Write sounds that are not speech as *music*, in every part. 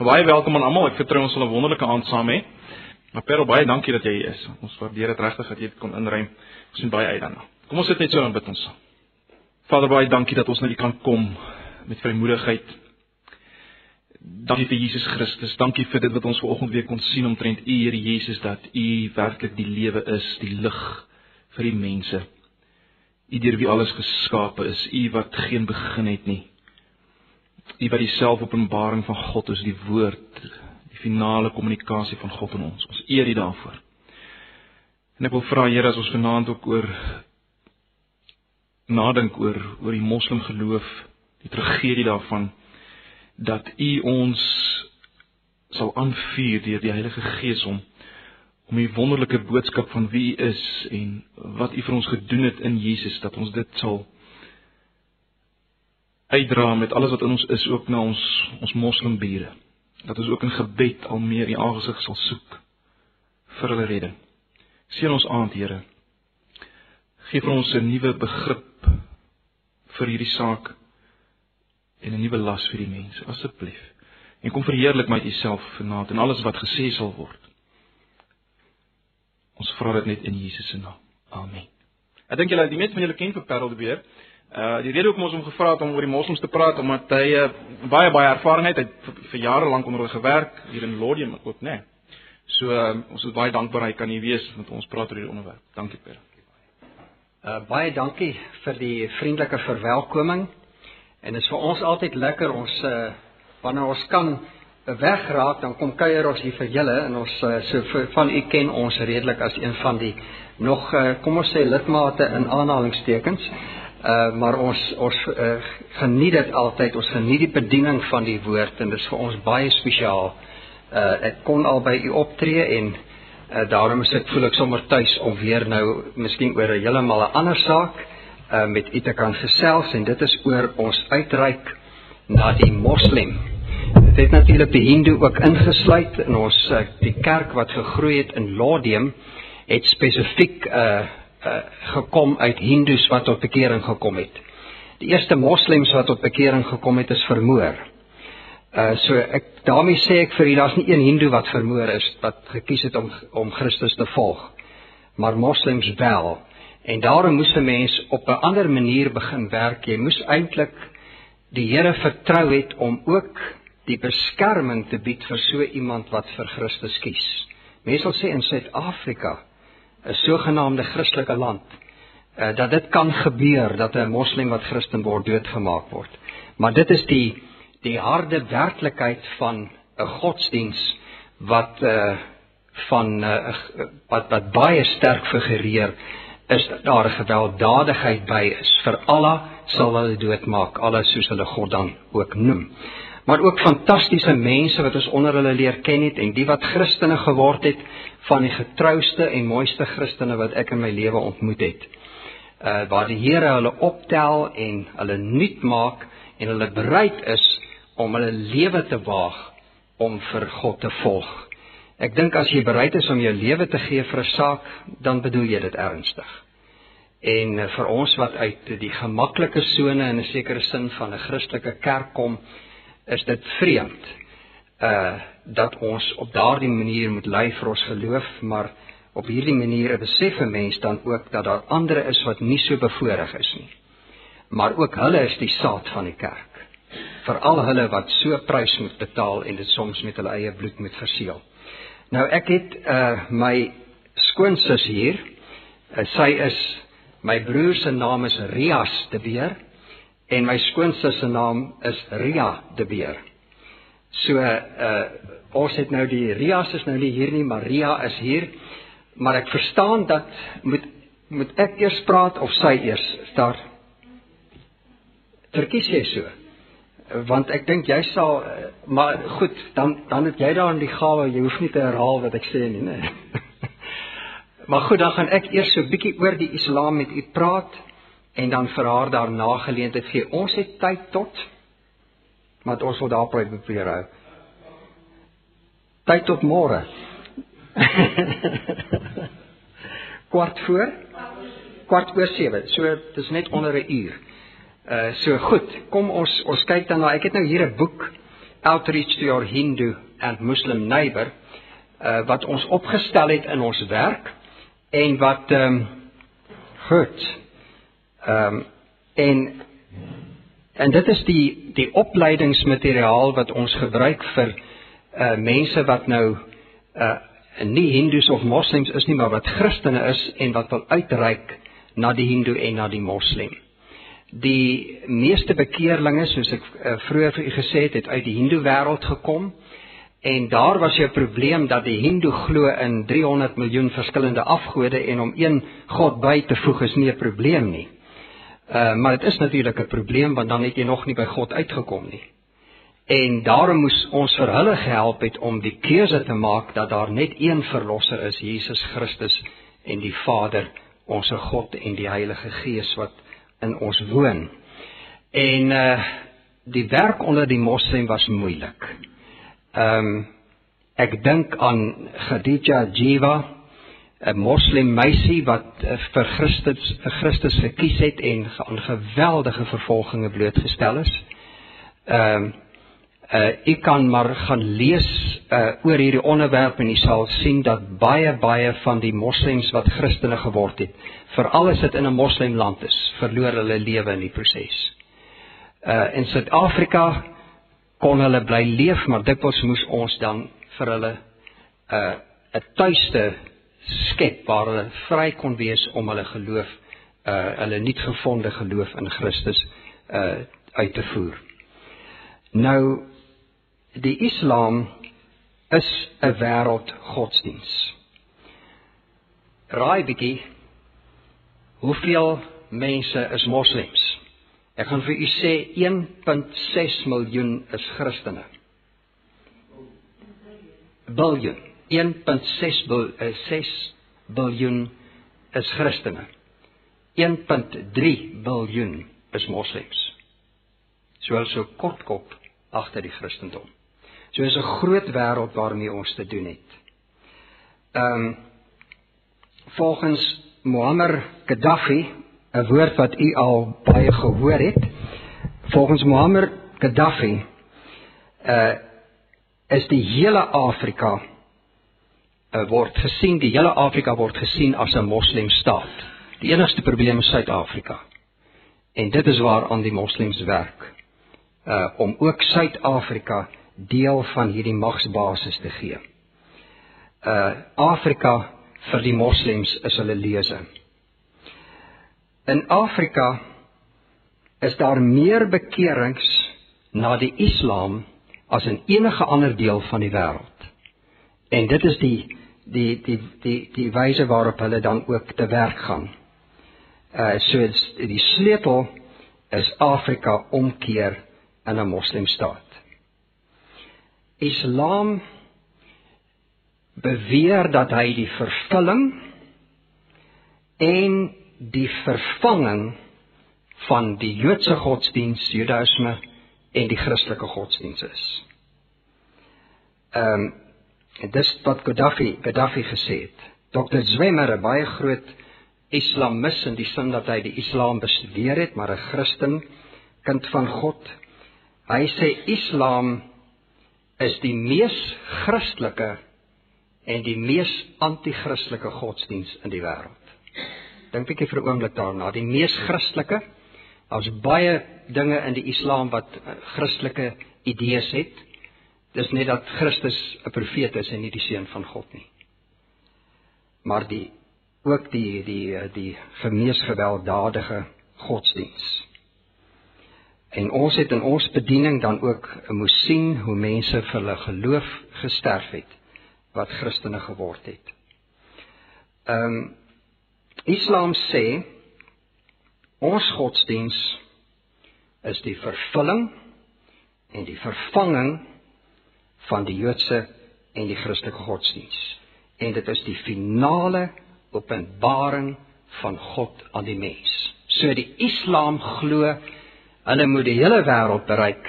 Baie welkom aan almal. Ek vertrou ons sal 'n wonderlike aand saam hê. Maar Perel, baie dankie dat jy hier is. Ons waardeer dit regtig dat jy dit kon inruim. Ons sien baie uit daarna. Kom ons sit net so en bid ons. Vader, baie dankie dat ons na U kan kom met vrymoedigheid. Dankie vir Jesus Christus. Dankie vir dit wat ons vanoggend weer kon sien omtrent U, Here Jesus, dat U werklik die lewe is, die lig vir die mense. U deur wie alles geskape is, U wat geen begin het nie. U wat die selfopenbaring van God is, die woord, die finale kommunikasie van God aan ons. Ons eer U daarvoor. En ek wil vra Here as ons vanaand ook oor nadink oor oor die moslim geloof, die tragedie daarvan dat U ons sal aanvuur deur die Heilige Gees om om die wonderlike boodskap van wie U is en wat U vir ons gedoen het in Jesus dat ons dit sal uitdra met alles wat in ons is ook na ons ons moslimbure. Dat ons ook in gebed al meer U aangesig sal soek vir hulle redding. Seën ons aand, Here. Geef ons 'n nuwe begrip vir hierdie saak en 'n nuwe las vir die mense, asseblief. En kom verheerlik met Uself vanaand en alles wat gesê sal word. Ons vra dit net in Jesus se naam. Amen. Ek dink julle die meeste van julle ken vir Parel de Beer. Uh die rede hoekom ons hom gevra het om oor die moslems te praat omdat hy uh, baie baie ervaring het, hy het vir, vir jare lank onder hulle gewerk hier in Lodium ook, né? Nee. So uh, ons is baie dankbaar hy kan hier wees met ons praat oor hierdie onderwerp. Dankie Parel. Uh baie dankie vir die vriendelike verwelkoming. En dit is vir ons altyd lekker ons uh wanneer ons kan wegraak dan kom kuier ons hier vir julle en ons uh, so vir, van u ken ons redelik as een van die nog uh, kom ons sê lidmate in aanhalingstekens. Uh maar ons ons uh, geniet dit altyd. Ons geniet die bediening van die woord en dit is vir ons baie spesiaal. Uh ek kon al by u optree en uh, daarom is ek voel ek sommer tuis om weer nou miskien oor 'n heeltemal 'n ander saak uh met u te kan gesels en dit is oor ons uitreik na die moslim. Dit het natuurlik die hindoe ook ingesluit in ons uh, die kerk wat gegroei het in Lodium het spesifiek uh uh, gekom uit Hindus wat tot bekering gekom het. Die eerste moslems wat tot bekering gekom het is vermoor. Uh so ek daarmee sê ek vir u daar's nie een hindoe wat vermoor is wat gekies het om om Christus te volg. Maar moslems wel. En daarom moes 'n mens op 'n ander manier begin werk. Jy moes eintlik die Here vertrou het om ook die beskerming te bied vir so iemand wat vir Christus kies. Mense sal sê in Suid-Afrika 'n sogenaamde Christelike land uh, dat dit kan gebeur dat 'n moslim wat Christen word doodgemaak word. Maar dit is die die harde werklikheid van 'n godsdiens wat uh van uh, wat wat baie sterk figureer is daar 'n gewelddadigheid by is vir Allah sal hulle doodmaak alles soos hulle God dan ook noem maar ook fantastiese mense wat ons onder hulle leer ken het en die wat Christene geword het van die getrouste en mooiste Christene wat ek in my lewe ontmoet het. Uh waar die Here hulle optel en hulle nuut maak en hulle bereid is om hulle lewe te waag om vir God te volg. Ek dink as jy bereid is om jou lewe te gee vir 'n saak, dan bedoel jy dit ernstig. En uh, vir ons wat uit die gemaklike sone in 'n sekere sin van 'n Christelike kerk kom, is dit vreemd uh dat ons op daardie manier moet lei vir ons geloof, maar op hierdie manier besef 'n mens dan ook dat daar ander is wat nie so bevoorreg is nie. Maar ook hulle is die saad van die kerk. Veral hulle wat so prys moet betaal en dit soms met hulle eie bloed moet verseël. Nou ek het uh my skoonsus hier. Uh, sy is my broer se naam is Rias de Beer en my skoonsus se naam is Ria de Beer. So uh ons het nou die Rias is nou nie hier nie, maar Ria is hier. Maar ek verstaan dat moet moet ek eers praat of sy eers start. Verkies jy so? Want ek dink jy sal maar goed, dan dan het jy daar in die gawe, jy hoef nie te herhaal wat ek sê nie, nee. *laughs* maar goed, dan gaan ek eers so bietjie oor die Islam met u praat en dan vir haar daarna geleentheid gee. Ons het tyd tot maar ons wil daar probeer hou. Tyd tot môre. *laughs* kwart voor? Kwart oor 7. So dis net onder 'n uur. Uh so goed, kom ons ons kyk dan na ek het nou hier 'n boek Outreach to Your Hindu and Muslim Neighbor uh, wat ons opgestel het in ons werk en wat ehm um, goed ehm um, en en dit is die die opleidingsmateriaal wat ons gebruik vir uh mense wat nou uh nie hindus of moslems is nie maar wat christene is en wat wil uitreik na die hindoe en na die moslem. Die meeste bekeerlinge soos ek uh, vroeër vir u gesê het, het uit die hindoe wêreld gekom. En daar was 'n probleem dat die hindoe glo in 300 miljoen verskillende afgode en om een god by te voeg is nie 'n probleem nie. Uh maar dit is natuurlik 'n probleem want dan het jy nog nie by God uitgekom nie. En daarom moes ons vir hulle gehelp het om die keuse te maak dat daar net een verlosser is, Jesus Christus en die Vader, ons God en die Heilige Gees wat in ons woon. En uh die werk onder die moslem was moeilik. Ehm um, ek dink aan Khadija Jiva 'n moslim meisie wat uh, vir Christus vir Christus gekies het en aan geweldige vervolginge blootgestel is. Ehm um, uh ek kan maar gaan lees uh oor hierdie onderwerp en jy sal sien dat baie baie van die moslems wat Christene geword het, veral as dit in 'n moslemland is, verloor hulle lewe in die proses. Uh in Suid-Afrika kon hulle bly leef, maar dikwels moes ons dan vir hulle uh 'n tuiste skep waar hulle vry kon wees om hulle geloof uh hulle nuutgevonde geloof in Christus uh uit te voer. Nou die Islam is 'n wêreld godsdiens. Raai bietjie hoeveel mense is moslems? Ek gaan vir u sê 1.6 miljoen is Christene. Biljoen. 1.6 bil, 6 biljoen is Christene. 1.3 biljoen is moslems. Soos so kortkop agter die Christendom. So is 'n groot wêreld waarmee ons te doen het. Ehm um, volgens Muammar Gaddafi, 'n woord wat u al baie gehoor het, volgens Muammar Gaddafi uh is die hele Afrika uh, word gesien, die hele Afrika word gesien as 'n moslemstaat. Die enigste probleem is Suid-Afrika. En dit is waar aan die moslems werk. Uh om ook Suid-Afrika deel van hierdie magsbasis te gee. Uh Afrika vir die moslems is hulle lese. In Afrika is daar meer bekeerings na die Islam as in enige ander deel van die wêreld. En dit is die die die die die wyse waarop hulle dan ook te werk gaan. Uh so die sleutel is Afrika omkeer in 'n moslimstaat. Islam beweer dat hy die vervulling en die vervanging van die Joodse godsdiens, Judaïsme en die Christelike godsdiens is. Ehm um, dis wat Gaddafi Gaddafi gesê het. Dr. Zwemmer, 'n baie groot islamis in die sin dat hy die Islam bestudeer het, maar 'n Christen, kind van God. Hy sê Islam is die mees Christelike en die mees anti-Christelike godsdiens in die wêreld. Dink bietjie vir 'n oomblik daarna, die mees Christelike. Daar's baie dinge in die Islam wat uh, Christelike idees het. Dis net dat Christus 'n profeet is en nie die seun van God nie. Maar die ook die die die, vermees gewelddadige godsdiens. En ons het in ons bediening dan ook moes sien hoe mense vir hulle geloof gesterf het wat Christene geword het. Ehm um, Islam sê ons godsdiens is die vervulling en die vervanging van die Joodse en die Christelike godsdiens. En dit is die finale openbaring van God aan die mens. So die Islam glo Hulle moet die hele wêreld bereik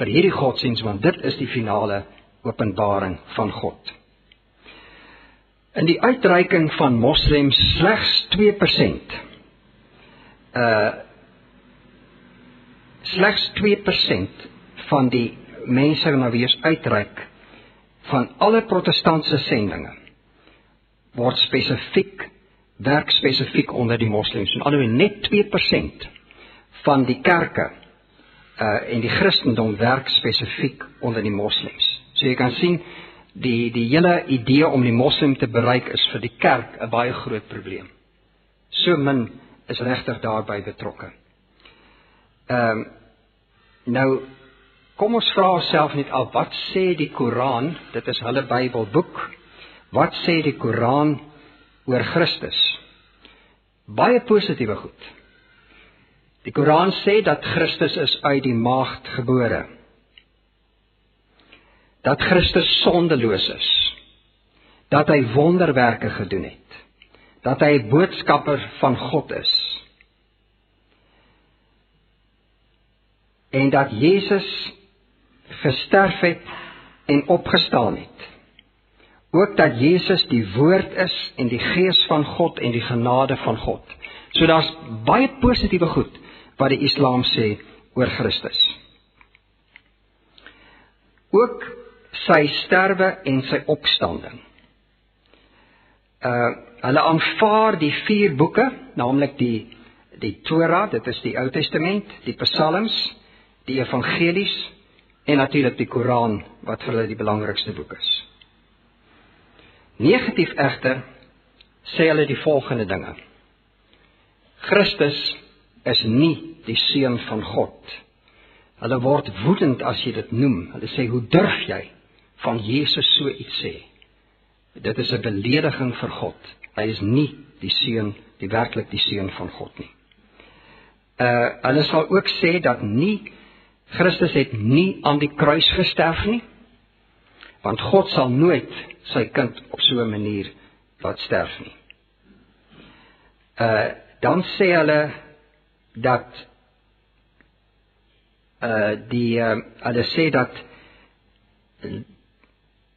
vir hierdie godsdiens want dit is die finale openbaring van God. In die uitreiking van moslems slegs 2% uh slegs 2% van die mense na wie ons uitreik van alle protestantse sendinge word spesifiek werk spesifiek onder die moslems. En alhoewel net 2% van die kerke uh en die Christendom werk spesifiek onder die moslems. So jy kan sien die die hele idee om die moslem te bereik is vir die kerk 'n baie groot probleem. So min is regtig daarbey betrokke. Ehm um, nou kom ons vra onsself net af wat sê die Koran? Dit is hulle Bybelboek. Wat sê die Koran oor Christus? Baie positiewe goed. Die Koran sê dat Christus is uit die maagd gebore. Dat Christus sondeloos is. Dat hy wonderwerke gedoen het. Dat hy 'n boodskapper van God is. En dat Jesus gesterf het en opgestaan het. Ook dat Jesus die woord is en die gees van God en die genade van God. So daar's baie positiewe goed wat die Islam sê oor Christus. Ook sy sterwe en sy opstanding. Uh hulle aanvaar die vier boeke, naamlik die die Torah, dit is die Ou Testament, die Psalms, die Evangelies en natuurlik die Koran wat vir hulle die belangrikste boek is. Negatief egter sê hulle die volgende dinge. Christus is nie die seun van God. Hulle word woedend as jy dit noem. Hulle sê hoe durf jy van Jesus so iets sê? Dit is 'n belediging vir God. Hy is nie die seun, die werklik die seun van God nie. Uh hulle sal ook sê dat nie Christus het nie aan die kruis gesterf nie. Want God sal nooit sy kind op so 'n manier laat sterf nie. Uh dan sê hulle dat uh die uh, hulle sê dat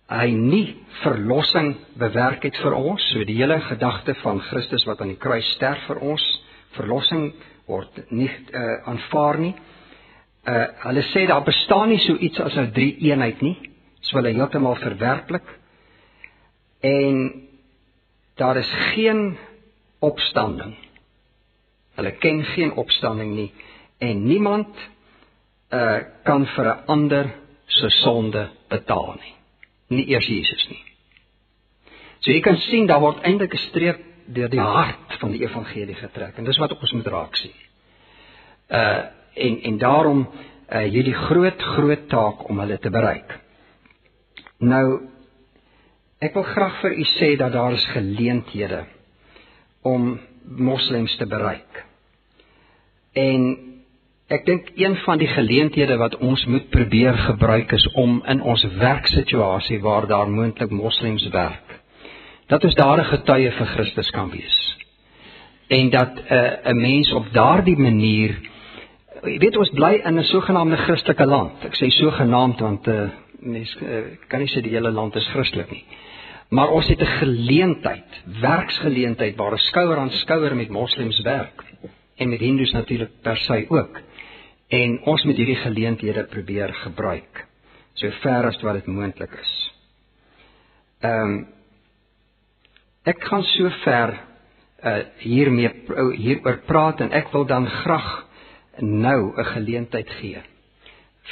hy nie verlossing bewerk het vir ons so die hele gedagte van Christus wat aan die kruis sterf vir ons verlossing word nie uh, aanvaar nie uh hulle sê daar bestaan nie so iets as 'n drie eenheid nie so hulle heeltemal verwerklik en daar is geen opstanding Hulle ken geen opstanding nie en niemand uh kan vir 'n ander se sonde betaal nie. Nie eers Jesus nie. So jy kan sien daar word eintlik 'n streep deur die hart van die evangelie getrek en dis wat ons moet raak sien. Uh en en daarom uh hierdie groot groot taak om hulle te bereik. Nou ek wil graag vir u sê dat daar is geleenthede om moslems te bereik. En ek dink een van die geleenthede wat ons moet probeer gebruik is om in ons werksituasie waar daar moontlik moslems werk, dat ons daar 'n getuie vir Christus kan wees. En dat 'n uh, 'n mens op daardie manier jy weet ons bly in 'n sogenaamde Christelike land. Ek sê sogenaamd want 'n uh, mens uh, kan nie sê die hele land is Christelik nie. Maar ons het 'n geleentheid, werksgeleentheid waar ons skouer aan skouer met moslems werk en met hindoes natuurlik per se ook. En ons moet hierdie geleenthede probeer gebruik so ver as wat dit moontlik is. Ehm um, ek gaan so ver uh hiermee hieroor praat en ek wil dan graag nou 'n geleentheid gee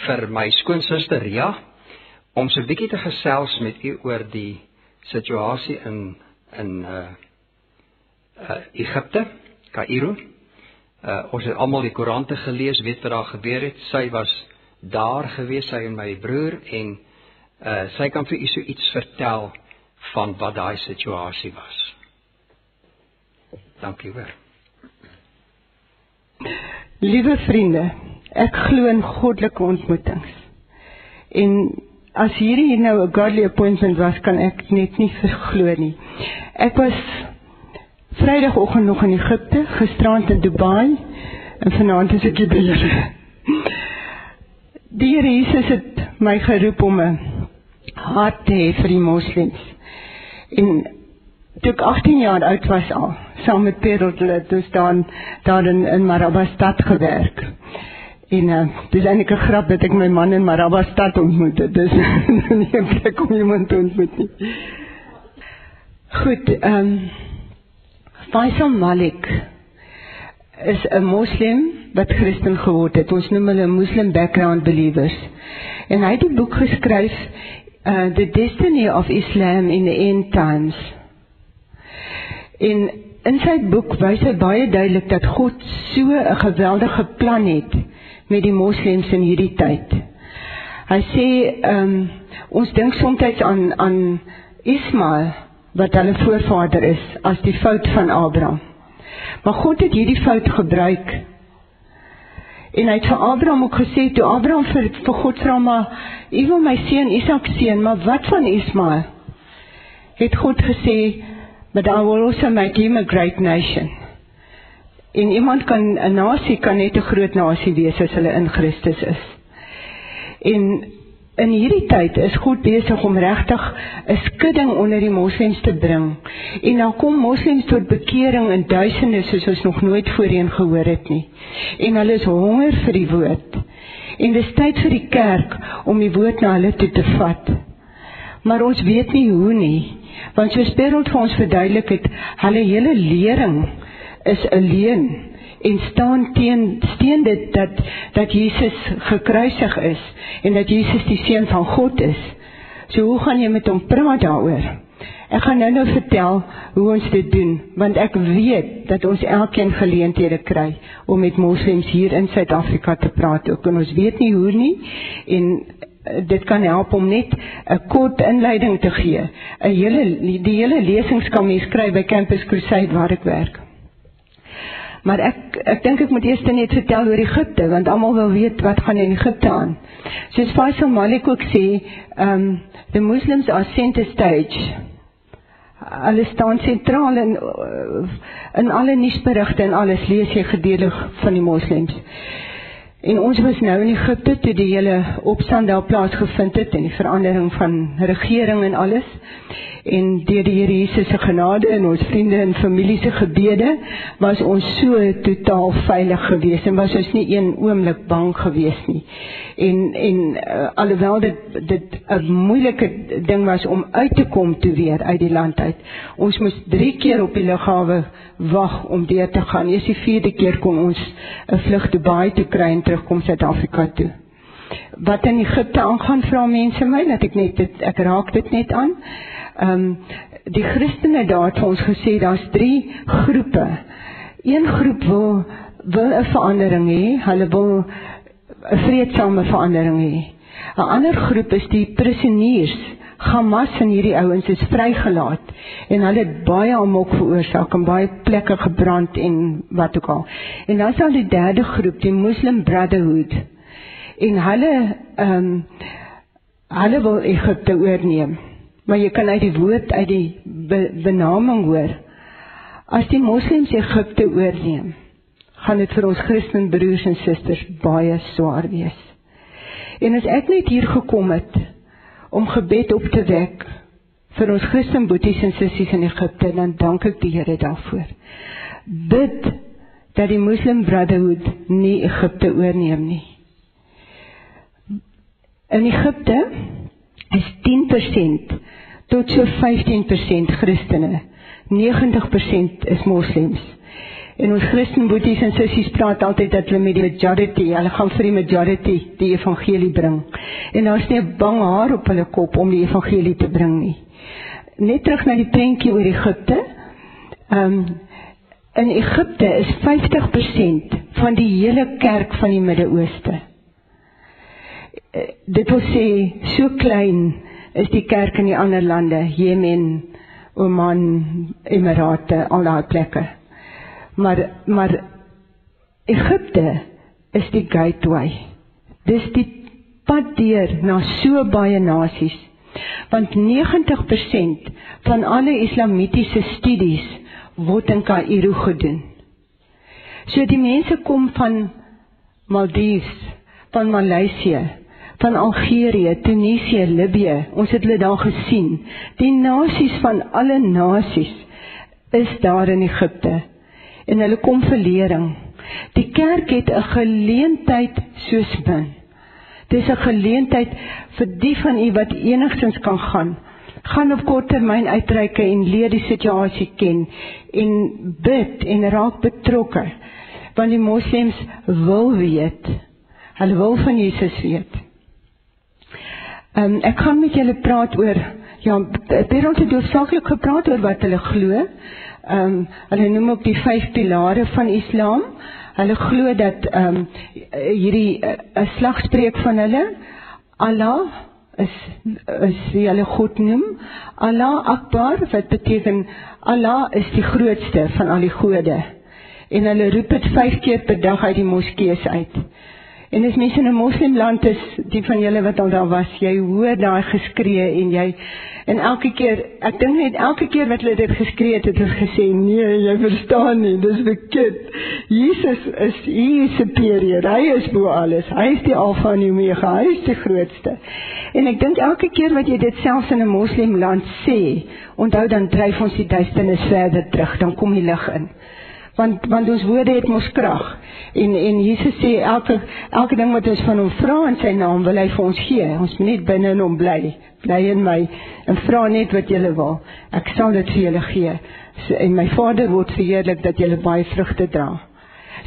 vir my skoonsister Ria om so 'n bietjie te gesels met u oor die situasie in in uh uh Egipte, Kaïro. Uh ons het almal die koerante gelees, weet wat daar gebeur het. Sy was daar gewees, sy en my broer en uh sy kan vir u so iets vertel van wat daai situasie was. Dankie hoor. Liewe vriende, ek glo in goddelike ontmoetings. En as hierdie nou 'n godly appointment was, kan ek net nie verglo nie. Ek was Vrydagoggend nog in Egipte, gisterand in Dubai en vanaand is ek hier. Die Here Jesus het my geroep om 'n hart te hê vir die moslems. En toe ek 18 jaar oud was al, saam met het ons dan daar in, in Marabastad gewerk. En uh, dis eintlik 'n grap dat ek my man in Maraba stad ontmoet het. Dis *laughs* nie 'n plek om iemand te ontmoet nie. Goed, um, Faisal Malik is 'n moslim wat Christen geword het. Ons noem hulle Muslim background believers. En hy het 'n boek geskryf, uh The Destiny of Islam in the End Times. En in sy boek wys hy baie duidelik dat God so 'n geweldige plan het met die moslems in hierdie tyd. Hy sê ehm um, ons dink soms aan aan Ismael wat hulle voorvader is as die fout van Abraham. Maar God het hierdie fout gebruik. En hy het vir Abraham ook gesê toe Abraham vir vir God vra maar u wil my seun Isak seën, maar wat van Ismael? Het God gesê but I will also make him a great nation. En iemand kan 'n nasie kan net 'n groot nasie wees as hulle in Christus is. En in hierdie tyd is God besig om regtig 'n skudding onder die moslems te bring. En dan kom moslems tot bekering in duisende soos ons nog nooit voorheen gehoor het nie. En hulle is honger vir die woord. En dis tyd vir die kerk om die woord na hulle toe te vat. Maar ons weet nie hoe nie, want soos Petrus vir ons verduidelik het, hulle hele lering is 'n leuen en staan teen steen dit dat dat Jesus gekruisig is en dat Jesus die seun van God is. So hoe gaan jy met hom praat daaroor? Ek gaan nou nou vertel hoe ons dit doen want ek weet dat ons elkeen geleenthede kry om met moslems hier in Suid-Afrika te praat ook en ons weet nie hoe nie en dit kan help om net 'n kort inleiding te gee. 'n Hele die hele lesings kan mens kry by Campus Crusade waar ek werk. Maar ek ek dink ek moet eers net vertel oor Egipte want almal wil weet wat gaan in Egipte aan. Soos Faisal Malik ook sê, um the Muslims are center stage. Hulle staan sentraal in in alle nuusberigte en alles lees jy gedeelig van die moslems. En ons was nou in Egipte toe die hele opstand daar plaasgevind het en die verandering van regering en alles en deur die Here Jesus se genade en ons vriende en familie se gebede was ons so totaal veilig geweest en was ons nie een oomblik bang geweest nie. En en uh, alhoewel dit dit 'n moeilike ding was om uit te kom toe weer uit die land uit. Ons moes 3 keer op die lughawe wag om deur te gaan. Eers die vierde keer kon ons 'n vlug Dubai toe kry en terugkom Suid-Afrika toe. Wat in Egipte aangaan vra mense my dat ek net dit ek raak dit net aan ehm um, die Christene daar het ons gesê daar's drie groepe. Een groep wil wil 'n verandering hê. Hulle wil 'n vreedsame verandering hê. 'n Ander groep is die prisoniers. Hamas en hierdie ouens is vrygelaat en hulle het baie amok veroorsaak en baie plekke gebrand en wat ook al. En dan is daar die derde groep, die Muslim Brotherhood. En hulle ehm um, hulle wil Egipte oorneem. Maar jy kan uit die woord uit die be, benaming hoor. As die moslems Egipte oorneem, gaan dit vir ons Christen broers en susters baie swaar wees. En as ek net hier gekom het om gebed op te wek vir ons Christen boeties en sissies in Egipte, dan dank ek die Here daarvoor. Bid dat die Muslim Brotherhood nie Egipte oorneem nie. In Egipte is 10% tot so 15% Christene. 90% is moslems. En ons Christen boeties en sissies praat altyd dat hulle met die majority, hulle gaan vir die majority die evangelie bring. En daar's nie 'n bang haar op hulle kop om die evangelie te bring nie. Net terug na die prentjie oor Egipte. Ehm um, in Egipte is 50% van die hele kerk van die Midde-Ooste. Eh, dit wil sê so klein is die kerk in die ander lande, Jemen, Oman, Emirate, al daai plekke. Maar maar Egipte is die gateway. Dis die pad deur na so baie nasies. Want 90% van alle islamitiese studies word in Kaïro gedoen. So die mense kom van Maldives, van Maleisië, van Algerië, Tunesië, Libië. Ons het hulle daar gesien. Die nasies van alle nasies is daar in Egipte. En hulle kom vir lering. Die kerk het 'n geleentheid soos min. Dis 'n geleentheid vir die van u wat enigstens kan gaan. Gaan op kort termyn uitreik en leer die situasie ken en bid en raak betrokke. Want die moslems wil weet. Hulle wil van Jesus weet. Um, ek kan met julle praat oor ja, Perons het doelsaaklik gepraat oor wat hulle glo. Ehm um, hulle noem ook die vyf pilare van Islam. Hulle glo dat ehm um, hierdie eh, 'n uh, slagspreuk van hulle Allah is is wie hulle God noem. Allah Akbar wat beteken Allah is die grootste van al die gode. En hulle roep dit 5 keer per dag uit die moskee uit. En as mense in 'n moslimland is, die van julle wat al daar was, jy hoor daai geskree en jy en elke keer, ek dink net elke keer wat hulle dit geskree het, het hulle gesê, "Nee, jy verstaan nie, dis verkeerd. Jesus is hier superieur. Hy is bo alles. Hy is die Alfa en Omega. Hy is die grootste." En ek dink elke keer wat jy dit selfs in 'n moslimland sê, onthou dan dryf ons die duisternis verder terug, dan kom die lig in want want ons woorde het mos krag. En en Jesus sê elke elke ding wat ons van hom vra in sy naam wil hy vir ons gee. Ons moet net binne in hom bly. Bly in my en vra net wat jy wil. Ek sal dit vir julle gee. So, en my Vader word verheerlik dat julle baie vrugte dra.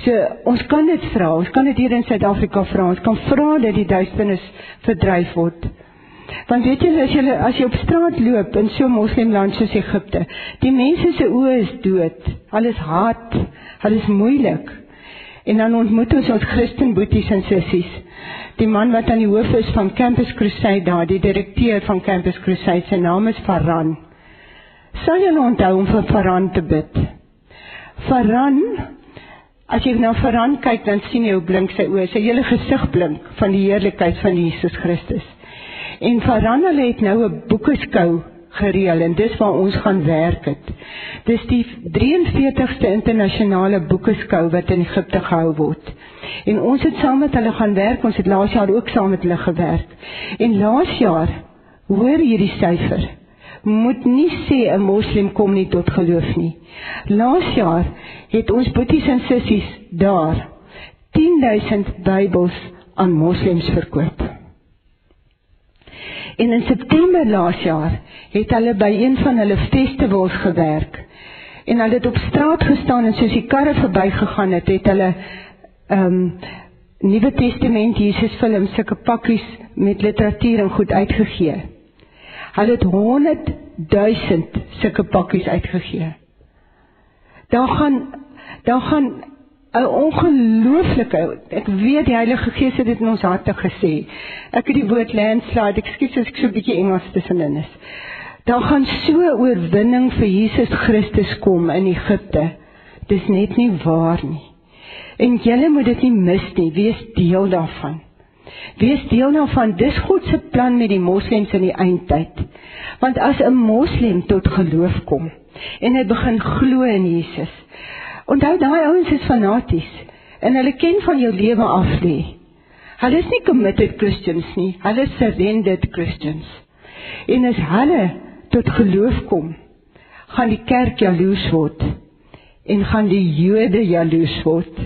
So ons kan dit vra. Ons kan dit hier in Suid-Afrika vra. Ons kan vra dat die duisternis verdryf word. Want weet jy as jy as jy op straat loop in so 'n moslimland soos Egipte, die mense se oë is dood. Alles haat, alles moeilik. En dan ontmoet ons ons Christen boeties en sissies. Die man wat aan die hoof is van Campus Crusade daar, die direkteur van Campus Crusade, sy naam is Faran. Sal jy onthou om vir Faran te bid? Faran As jy na Faran kyk, dan sien jy hoe blink sy oë. Sy hele gesig blink van die heerlikheid van Jesus Christus. En Farannel het nou 'n boekeskou gereël en dis waar ons gaan werk het. Dis die 43ste internasionale boekeskou wat in Egipte gehou word. En ons het saam met hulle gaan werk. Ons het laas jaar ook saam met hulle gewerk. En laas jaar hoor hierdie syfer moet nie sê 'n moslim kom nie tot geloof nie. Laas jaar het ons boeties en sissies daar 10000 Bybels aan moslems verkoop. En in September laas jaar het hulle by een van hulle festivals gewerk. En hulle het op straat gestaan en soos die karre verbygegaan het, het hulle ehm um, Nuwe Testament Jesus films sulke pakkies met literatuur en goed uitgegee. Hulle het 100 000 sulke pakkies uitgegee. Daar gaan daar gaan 'n ongelooflike ek weet die Heilige Gees het dit in ons harte gesê. Ek het die woord landslide, ekskuus as ek so 'n bietjie Engels tussenin is. Daar gaan so oorwinning vir Jesus Christus kom in Egipte. Dis net nie waar nie. En julle moet dit nie mis nie. Wees deel daarvan. Wees deel daarvan. Dis God se plan met die moslems in die eindtyd. Want as 'n moslem tot geloof kom en hy begin glo in Jesus, Onthou daai ouens is fanaties en hulle ken van jou lewe af lê. Hulle is nie committed Christians nie, hulle is surrendered Christians. En as hulle tot geloof kom, gaan die kerk jaloers word en gaan die Jode jaloers word.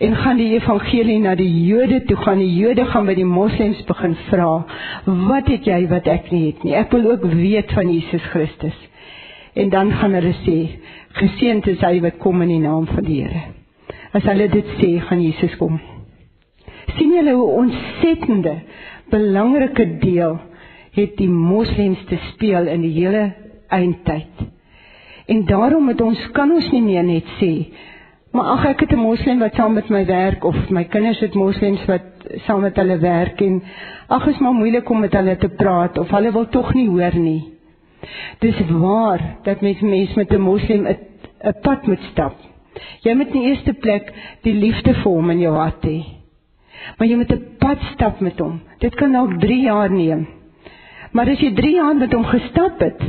En gaan die evangelie na die Jode toe gaan, die Jode gaan by die moslems begin vra, "Wat het jy wat ek nie het nie? Ek wil ook weet van Jesus Christus." En dan gaan hulle sê, Geseënd is hy wat kom in die naam van die Here. As hulle dit sê, gaan Jesus kom. sien julle hoe ontsettende belangrike deel het die moslems te speel in die hele eindtyd. En daarom moet ons kan ons nie meer net sê maar ag ek het 'n moslem wat saam met my werk of my kinders het moslems wat saam met hulle werk en ag is maar moeilik om met hulle te praat of hulle wil tog nie hoor nie. Dis waar dat mens mens met 'n moslim 'n pad moet stap. Jy moet in eerste plek die liefde vir hom in jou hart hê. Maar jy moet 'n pad stap met hom. Dit kan dalk 3 jaar neem. Maar as jy 3 jaar met hom gestap het,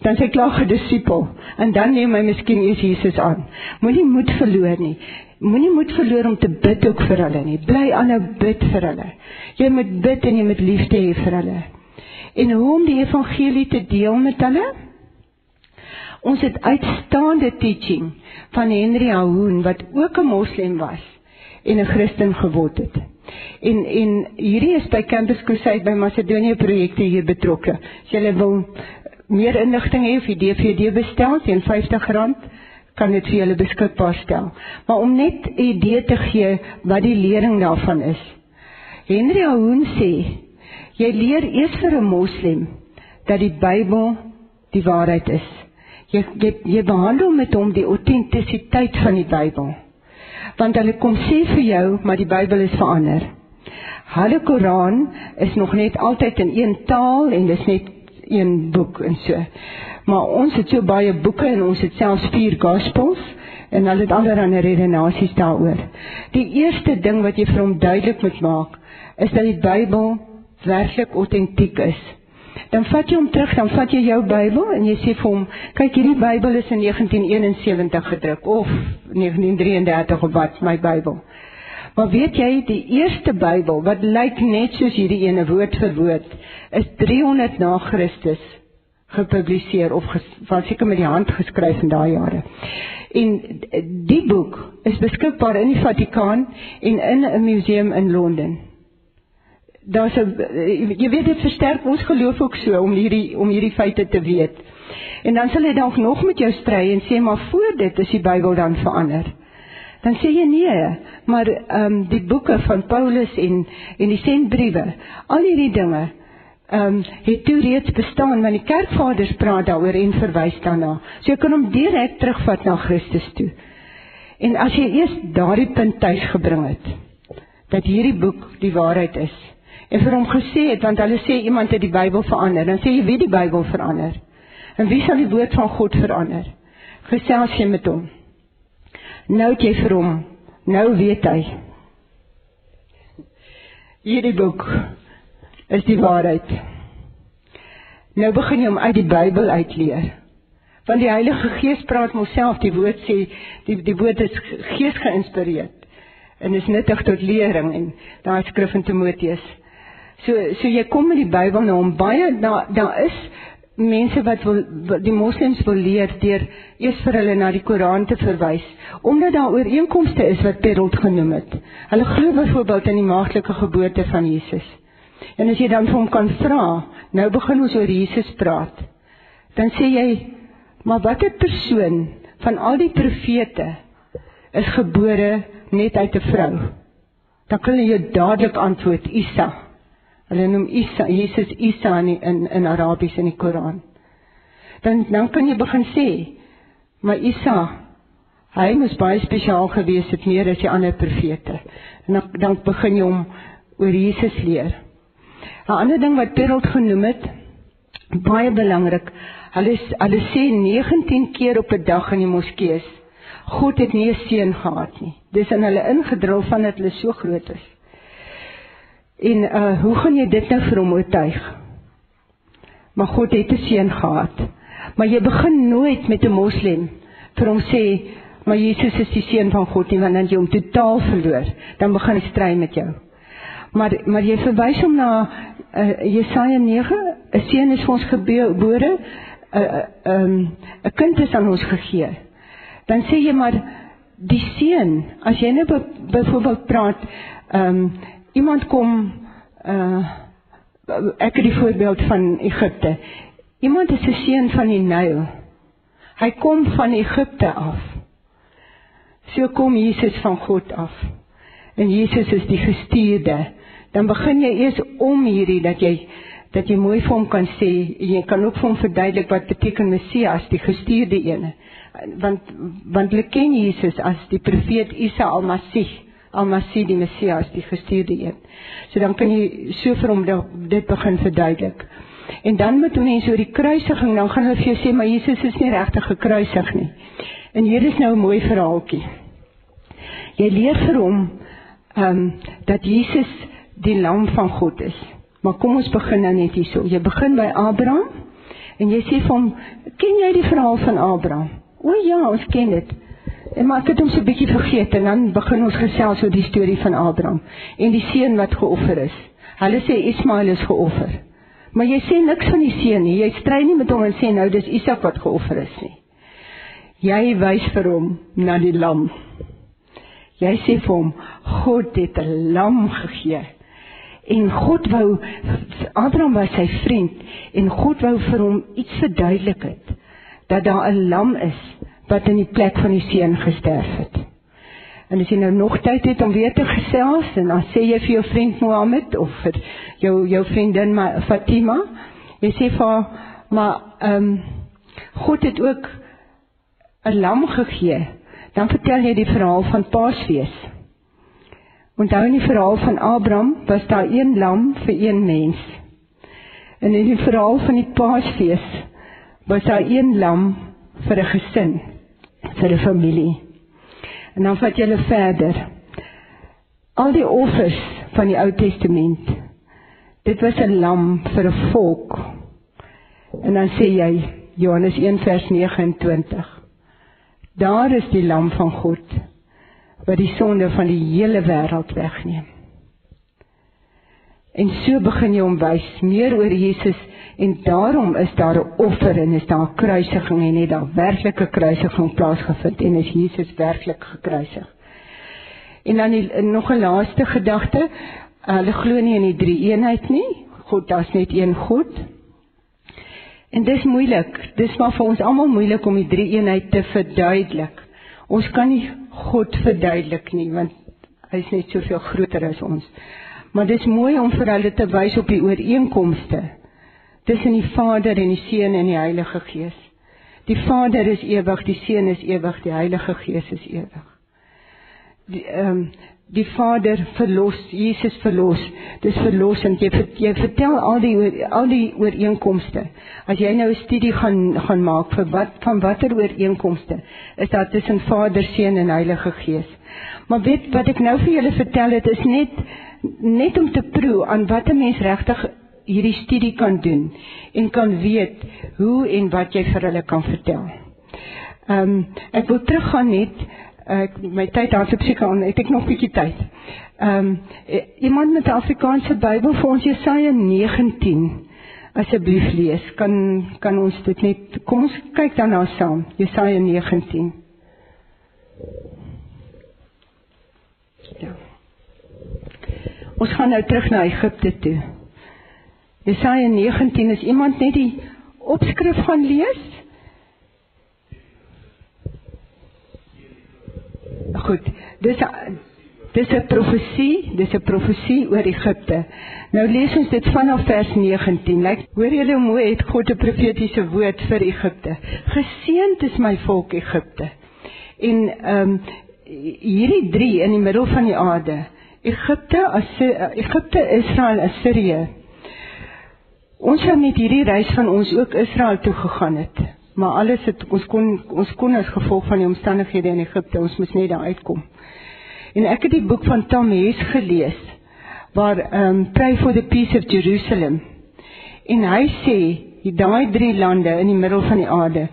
dan sê klaar gedisipel en dan neem hy miskien eers Jesus aan. Moenie moed verloor nie. Moenie moed verloor om te bid ook vir hulle nie. Bly aanhou bid vir hulle. Jy moet bid en jy moet liefde hê vir hulle en hoe om die evangelie te deel met hulle? Ons het uitstaande teaching van Henry Ahoon wat ook 'n moslem was en 'n Christen geword het. En en hierdie is by Campus Crusade by Macedonië projekte hier betrokke. As jy wil meer inligting hê of die DVD bestel teen R50 kan dit vir julle beskikbaar stel. Maar om net 'n idee te gee wat die lering daarvan is. Henry Ahoon sê jy leer eers vir 'n moslem dat die Bybel die waarheid is. Jy jy, jy behandel met hom die autentisiteit van die Bybel. Want hulle kom sê vir jou, maar die Bybel is verander. Hulle Koran is nog net altyd in een taal en dis net een boek en so. Maar ons het so baie boeke en ons het selfs vier gospels en hulle het allerlei redenasies daaroor. Die eerste ding wat jy vir hom duidelik moet maak, is dat die Bybel werklik autentiek is. Dan vat jy hom terug, dan vat jy jou Bybel en jy sê vir hom, kyk hierdie Bybel is in 1971 gedruk of 1933 of wat, my Bybel. Maar weet jy, die eerste Bybel wat lyk net soos hierdie ene woord vir woord, is 300 na Christus gepubliseer of van seker met die hand geskryf in daai jare. En die boek is beskikbaar in die Vatikaan en in 'n museum in Londen. Daar's 'n jy weet dit versterk ons geloof ook so om hierdie om hierdie feite te weet. En dan sal hy dalk nog met jou stry en sê maar voor dit is die Bybel dan verander. Dan sê jy nee, maar ehm um, die boeke van Paulus en en die sendbriewe, al hierdie dinge ehm um, het toe reeds bestaan want die kerkvaders praat daaroor en verwys daarna. So jy kan hom direk terugvat na Christus toe. En as jy eers daardie punt tuis gebring het dat hierdie boek die waarheid is en vir hom gesê het want hulle sê iemand het die Bybel verander, dan sê jy wie die Bybel verander? En wie sal die woord van God verander? Gesels jy met hom. Nou het jy vir hom, nou weet hy. Hierdie boek is die waarheid. Nou begin jy om uit die Bybel uitleer. Want die Heilige Gees praat homself, die woord sê die die woord is gees geïnspireer en is nuttig tot lering en daai skrif in Timoteus. So so jy kom met die Bybel nou om baie daar daar is mense wat wil die moslems wil leer deur eers vir hulle na die Koran te verwys omdat daar ooreenkomste is wat Perold genoem het. Hulle glo byvoorbeeld in die maagtelike geboorte van Jesus. En as jy dan vir hom kan vra, nou begin ons oor Jesus praat. Dan sê jy, maar watter persoon van al die profete is gebore net uit 'n vrou? Dan kan jy dadelik antwoord Isa. Hulle noem Isa, Jesus Isa in in, in Arabies in die Koran. Dan dan kan jy begin sê, maar Isa Hy moes baie spesiaal gewees het meer as die ander profete. En dan dan begin jy hom oor Jesus leer. 'n Ander ding wat Perold genoem het, baie belangrik. Hulle hulle sê 19 keer op 'n dag in die moskee. God het nie 'n seun gehad nie. Dis in hulle ingedrul van dat hulle so groot is. En uh hoe gaan jy dit nou vir hom oortuig? Maar God het 'n seun gehad. Maar jy begin nooit met 'n moslem vir hom sê maar Jesus is die seun van God nie want dan jy hom totaal verloor. Dan begin hy stry met jou. Maar maar jy verwys hom na uh, Jesaja 9, 'n seun is vir ons gebore, 'n uh, 'n um, 'n kind is aan ons gegee. Dan sê jy maar die seun, as jy nou byvoorbeeld praat, ehm um, iemand kom uh ek het die voorbeeld van Egipte. Iemand is 'n seun van die Nyl. Hy kom van Egipte af. So kom Jesus van God af. En Jesus is die gestuurde dan begin jy eers om hierdie dat jy dat jy mooi vir hom kan sê jy kan ook vir hom verduidelik wat beteken Messias die gestuurde een want want hulle ken Jesus as die profeet Isa al-Masih al-Masih die Messias die gestuurde een so dan kan jy so vir hom dit begin verduidelik en dan hoe mense oor die kruisiging dan gaan hulle vir jou sê maar Jesus is nie regtig gekruisig nie en hier is nou 'n mooi verhaaltjie jy leer vir hom ehm um, dat Jesus die lam van God is. Maar kom ons begin nou net hierso. Jy begin by Abraham en jy sê vir hom, "Ken jy die verhaal van Abraham?" O ja, ons ken dit. En maar ek het hom so 'n bietjie vergeet en dan begin ons gesels oor die storie van Abraham en die seun wat geoffer is. Hulle sê Ismael is geoffer. Maar jy sê niks van die seun nie. Jy stry nie met hom en sê nou dis Isak wat geoffer is nie. Jy wys vir hom na die lam. Jy sê vir hom God het 'n lam gegee. En God wou Abraham was sy vriend en God wou vir hom iets verduidelik het dat daar 'n lam is wat in die plek van die seun gesterf het. En as jy nou nog tyd het om weer te gesels en dan sê jy vir jou vriend Mohammed of vir jou jou vriendin Fatima, jy sê vir maar ehm um, God het ook 'n lam gegee. Dan vertel jy die verhaal van Paasfees. Onthou in die verhaal van Abraham was daar een lam vir een mens. En in die verhaal van die Paasfees was daar een lam vir 'n gesin, vir 'n familie. En dan vat jy hulle verder. Al die offers van die Ou Testament. Dit was 'n lam vir 'n volk. En dan sê jy Johannes 1 vers 29. Daar is die lam van God wat die sonde van die hele wêreld wegneem. En so begin jy hom wys meer oor Jesus en daarom is daar 'n offer en is daar 'n kruisiging en het daar werklike kruisiging plaasgevind en is Jesus werklik gekruisig. En dan die, nog 'n laaste gedagte, hulle glo nie in die drie eenheid nie. God, daar's net een God. En dis moeilik. Dis maar vir ons almal moeilik om die drie eenheid te verduidelik. Ons kan nie God verduidelik nie want hy is net soveel groter as ons. Maar dit is mooi om vir hulle te wys op die ooreenkomste tussen die Vader en die Seun en die Heilige Gees. Die Vader is ewig, die Seun is ewig, die Heilige Gees is ewig. Die ehm um, die Vader verlos, Jesus verlos. Dis verlossend. Jy jy vertel al die al die ooreenkomste. As jy nou 'n studie gaan gaan maak vir wat van watter ooreenkomste is daar tussen Vader, Seun en Heilige Gees. Maar weet wat ek nou vir julle vertel het is net net om te proe aan wat 'n mens regtig hierdie studie kan doen en kan weet hoe en wat jy vir hulle kan vertel. Ehm um, ek wil teruggaan net ek my tyd daar op seker aan het ek nog 'n bietjie tyd. Ehm um, iemand met 'n Afrikaanse Bybel vir ons Jesaja 19 asseblief lees. Kan kan ons dit net kom ons kyk daarna saam. Jesaja 19. Ja. Ons gaan nou terug na Egipte toe. Jesaja 19 is iemand net die opskrif gaan lees? Goed, dis dis 'n profesie, dis 'n profesie oor Egipte. Nou lees ons dit vanaf vers 19. Lyk, hoor julle hoe mooi het God 'n profetiese woord vir Egipte. Geseënd is my volk Egipte. En ehm um, hierdie drie in die middel van die aarde Egipte, Egipte, Israel, Assirië. Ons het met hierdie reis van ons ook Israel toe gegaan het. Maar alles het ons kon ons kon as gevolg van die omstandighede in Egipte, ons moes net daar uitkom. En ek het die boek van Tamies gelees waar um, Pray for the Peace of Jerusalem. En hy sê, daai drie lande in die middel van die aarde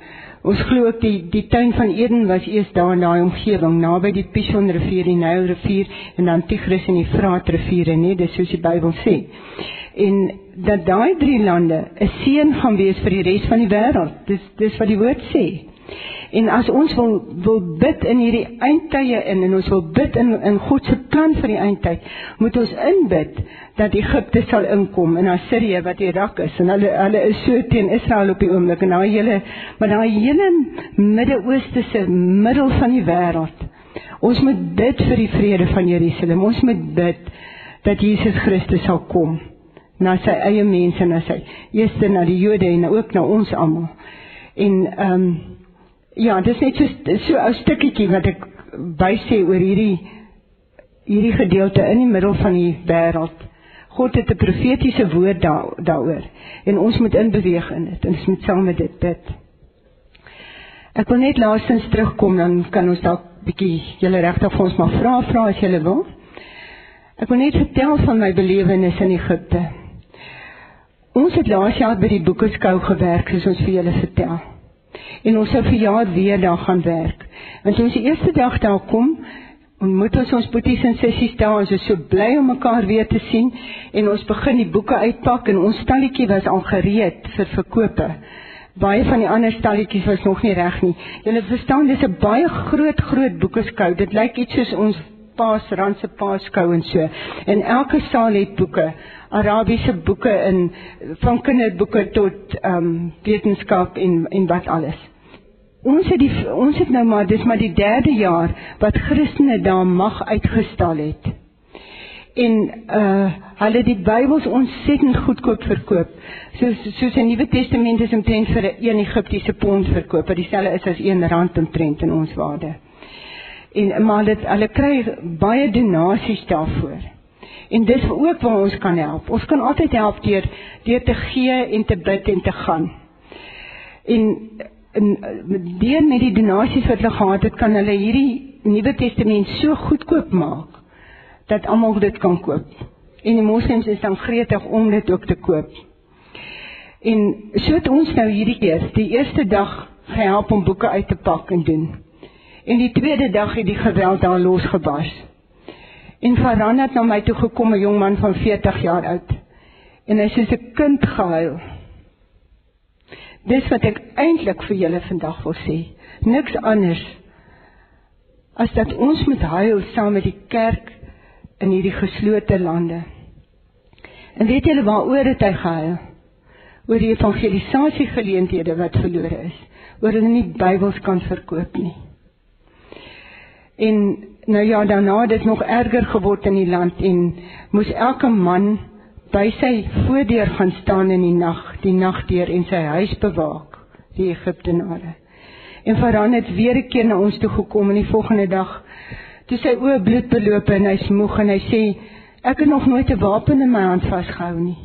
Ons glo ook die die tuin van Eden was eers daar in daai omgewing naby die Pishon rivier, die Nyl rivier en dan Tigris en die Fraat riviere, nee, dis soos die Bybel sê. En dat daai drie lande 'n seën gaan wees vir die res van die wêreld. Dis dis wat die woord sê. En as ons wil wil bid in hierdie eindtye in en ons wil bid in in God se plan vir die eindtyd, moet ons inbid dat Egipte sal inkom en Assirië wat Irak is en hulle hulle is so teen Israel op die oomblik en daai hele maar daai hele Midde-Ooste se middel van die wêreld. Ons moet bid vir die vrede van Jerusalem. Ons moet bid dat Jesus Christus sal kom na sy eie mense en na sy eerste na die Jode en ook na ons almal. En ehm um, Ja, dis net so so 'n stukkie wat ek bysê oor hierdie hierdie gedeelte in die middel van die wêreld. God het 'n profetiese woord daar daaroor en ons moet inbeweeg in dit ons moet saam met dit bid. Ek wil net laasens terugkom dan kan ons dalk bietjie julle regtig vir ons maar vra vra as julle wil. Ek wil net vertel van my belewenis in Egipte. Ons het laas jaar by die boekeskou gewerk soos ons vir julle vertel en ons sou vir jaar weer daar gaan werk. Want ons die eerste dag daar kom, ontmoet ons ons boeties en sissies daar, ons is so bly om mekaar weer te sien en ons begin die boeke uitpak en ons stalletjie was al gereed vir verkope. Baie van die ander stalletjies was nog nie reg nie. Julle verstaan dis 'n baie groot groot boekeskou. Dit lyk iets soos ons Paasrand se Paaskou en so. En elke saal het boeke, Arabiese boeke in van kinderboeke tot ehm um, wetenskap en en wat alles. Ons het die ons het nou maar dis maar die derde jaar wat Christene daar mag uitgestal het. En uh hulle die Bybels ontsettend goedkoop verkoop. Soos soos die Nuwe Testament is omtrent vir 'n Egiptiese pond verkoop, wat dieselfde is as 1 rand omtrent in ons waarde. En maar dit hulle kry baie donasies daarvoor. En dis ook waar ons kan help. Ons kan altyd help deur deur te gee en te bid en te gaan. En en deur met die donasies wat hulle gehad het, kan hulle hierdie Nuwe Testament so goedkoop maak dat almal dit kan koop. En die moslems is dan gretig om dit ook te koop. En so het ons nou hierdie keer die eerste dag gehelp om boeke uit te pak en doen. En die tweede dag het die geweld daar losgebars. En Farhan het na my toe gekom, 'n jong man van 40 jaar oud. En hy sê 'n kind gehuil. Dis wat ek eintlik vir julle vandag wil sê. Niks anders as dat ons moet huil saam met die kerk in hierdie geslote lande. En weet julle waaroor het hy gehuil? Oor die evangelisasie geleenthede wat verlore is, oor hulle nie Bybels kan verkoop nie. En nou ja, daarna het dit nog erger geword in die land en moes elke man by sy voordeur gaan staan in die nag, die nagdeur en sy huis bewaak, die Egiptenare. En Farao het weer 'n keer na ons toe gekom en die volgende dag toe sy oë bloed beloop en hy's moeg en hy sê ek het nog nooit 'n wapen in my hand vasgehou nie.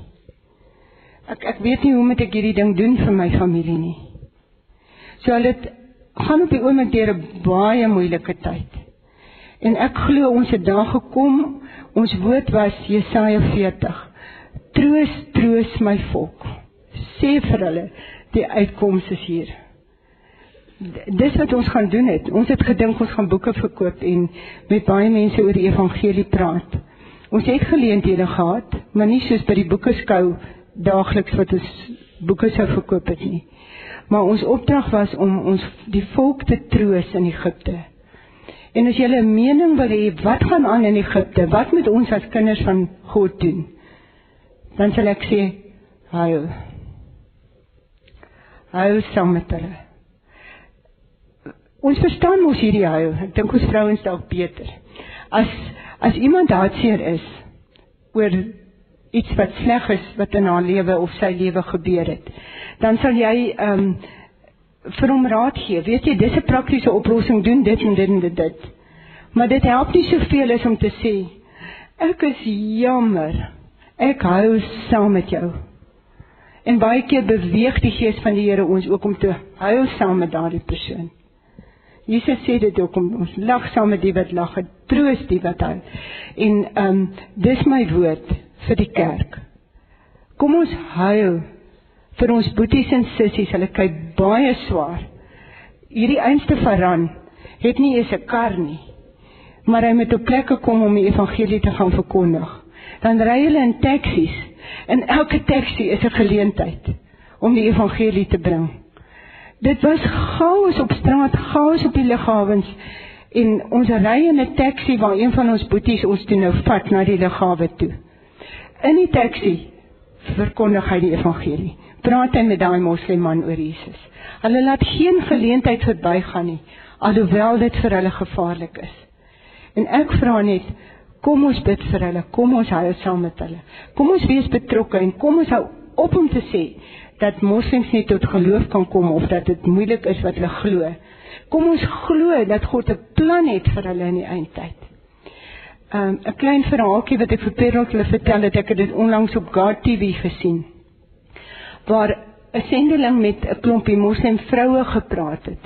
Ek ek weet nie hoe moet ek hierdie ding doen vir my familie nie. So hulle het gaan op die oomblik deur 'n baie moeilike tyd. En ek glo ons het daar gekom. Ons woord was Jesaja 40 troos troos my volk. Sê vir hulle die uitkoms is hier. Dis wat ons gaan doen het. Ons het gedink ons gaan boeke verkoop en met baie mense oor die evangelie praat. Ons het geleenthede gehad maar nie soos by die boekeskou daagliks wat ons boeke sou verkoop het nie maar ons opdrag was om ons die volk te troos in Egipte en as jy 'n mening wil hê wat gaan aan in Egipte wat moet ons as kinders van God doen dan sal ek sê huil. Huil saam met hulle. Ons verstaan mos hierdie huil. Ek dink ons vrouens dalk beter. As as iemand hartseer is oor iets wat sleg is wat in haar lewe of sy lewe gebeur het, dan sal jy ehm um, vir hom raad gee. Weet jy, dis 'n praktiese oplossing, doen dit en dit en dit. Maar dit help nie soveel as om te sê ek is jammer Ek hou saam met jou. En baie keer beweeg die gees van die Here ons ook om te huil saam met daardie persoon. Jesus sê dit ook om ons lag saam met die wat lag, troos die wat huil. En ehm um, dis my woord vir die kerk. Kom ons huil vir ons boeties en sissies, hulle kyk baie swaar. Hierdie einste verran het nie eens 'n kar nie. Maar hy moet op plekke kom om die evangelie te gaan verkondig dan ry hulle in taksies en elke taxi is 'n geleentheid om die evangelie te bring. Dit was chaos op straat, chaos op die lughawens en ons ry in 'n taxi waar een van ons boeties ons toe nou vat na die lughawe toe. In die taxi verkondig hy die evangelie. Praat hy met daai moslimman oor Jesus. Hulle laat geen geleentheid verbygaan nie, alhoewel dit vir hulle gevaarlik is. En ek vra net, Kom ons bid vir hulle. Kom ons hou saam met hulle. Kom ons wees betrokke en kom ons hou op om te sê dat moslems nie tot geloof kan kom of dat dit moeilik is wat hulle glo. Kom ons glo dat God 'n plan het vir hulle in die eindtyd. Um, 'n klein verhaaltjie wat ek vir Perrot hulle vertel het, ek het dit onlangs op God TV gesien. Waar 'n sendeling met 'n klompie moslem vroue gepraat het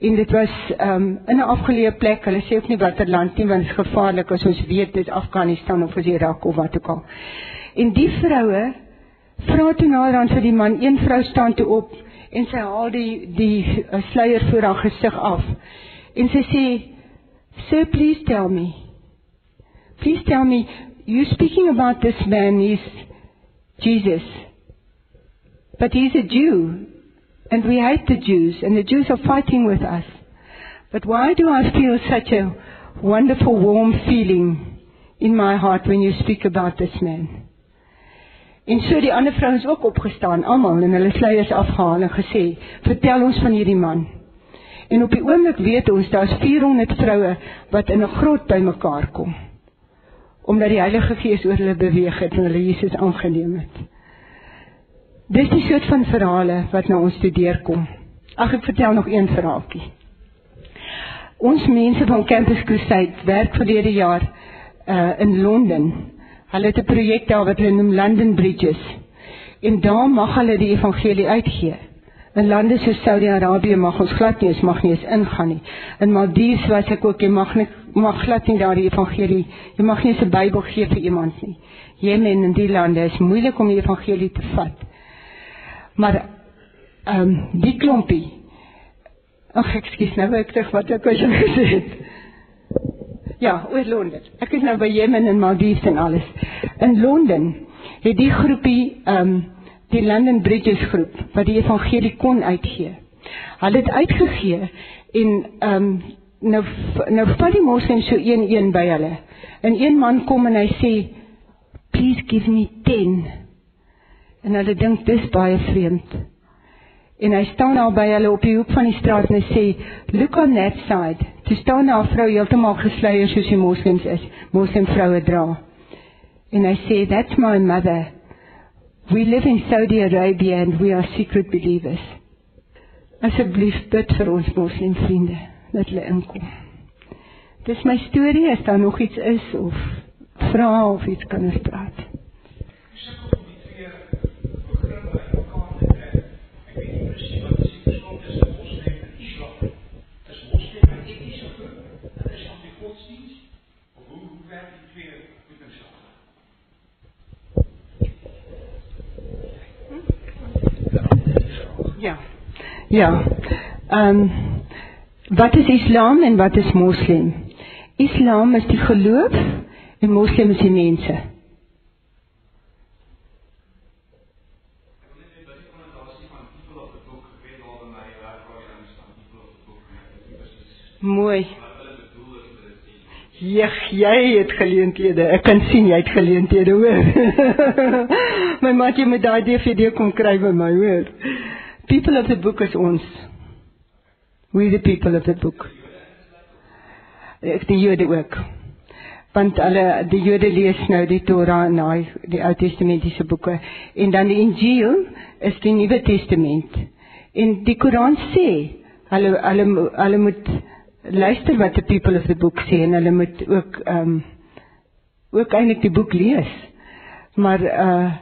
en dit was um, in 'n afgeleë plek. Hulle sê ook nie watter land nie want dit is gevaarlik as ons weet dit is Afghanistan of Irak of wat ook al. En die vroue vra toe naderhand vir die man, een vrou staan toe op en sy haal die die uh, sluier voor haar gesig af. En sy sê, "Sir, please tell me. Please tell me you speaking about this man is Jesus. But he's a Jew. And we hate the Jews, and the Jews are fighting with us. But why do I feel such a wonderful, warm feeling in my heart when you speak about this man? En so die ander vrouens ook opgestaan, almal en hulle sluiers afgehaal en gesê, "Vertel ons van hierdie man." En op die oomblik weet ons daar's 400 vroue wat in 'n grot bymekaar kom. Omdat die Heilige Gees oor hulle beweeg het en hulle Jesus aangeneem het. Dis die soort van verhale wat na ons toe deurkom. Ag ek vertel nog een verhaaltjie. Ons mense van Campus Crusade werk verlede jaar uh in Londen. Hulle het 'n projek daar wat hulle noem London Bridges. En daar mag hulle die evangelie uitgee. In lande soos Saudi-Arabië mag ons glad nie, ons mag nie eens ingaan nie. In Maldives was ek ook, jy mag nie mag glad nie daar die evangelie. Jy mag nie 'n Bybel gee vir iemand nie. Jemen en die lande is moeilik om die evangelie te vat. Maar ehm um, die klompie. Ag ek skiet nou ek terug wat ek wou *laughs* gesê het. Ja, oor Londen. Ek is nou by Jemen en Maldives en alles. In Londen het die groepie ehm um, die London Bridges groep wat die evangelie kon uitgee. Hulle het uitgegee en ehm um, nou nou vat die moslems so een een by hulle. En een man kom en hy sê please give me 10. En hulle dink dis baie vreemd. En hy staan daar by hulle op die hoek van die straat en hy sê look on that side. Dis staan daar 'n vrou heeltemal gesluier soos die moslems is. Moslem vroue dra. En hy sê that's my mother. We live in Saudi Arabia and we are secret believers. Asseblief bid vir ons moslim vriende dat hulle inkom. Dis my storie, as daar nog iets is of vra of iets kan ons praat. Ja. Ja. Ehm um, wat is Islam en wat is Moslem? Islam is die geloof en Moslem is die mense. Mooi. Ja, jy het geleenthede. Ek kan sien jy het geleenthede, hoor. *laughs* my maatjie met daai DVD kom kry by my, hoor people of the book is ons. We the people of the book. Ek die Jode ook. Want hulle die Jode lees nou die Torah en daai die Ou Testamentiese boeke en dan die Injil is die Nuwe Testament. En die Koran sê hulle hulle hulle moet luister wat die people of the book sê en hulle moet ook ehm um, ook eintlik die boek lees maar uh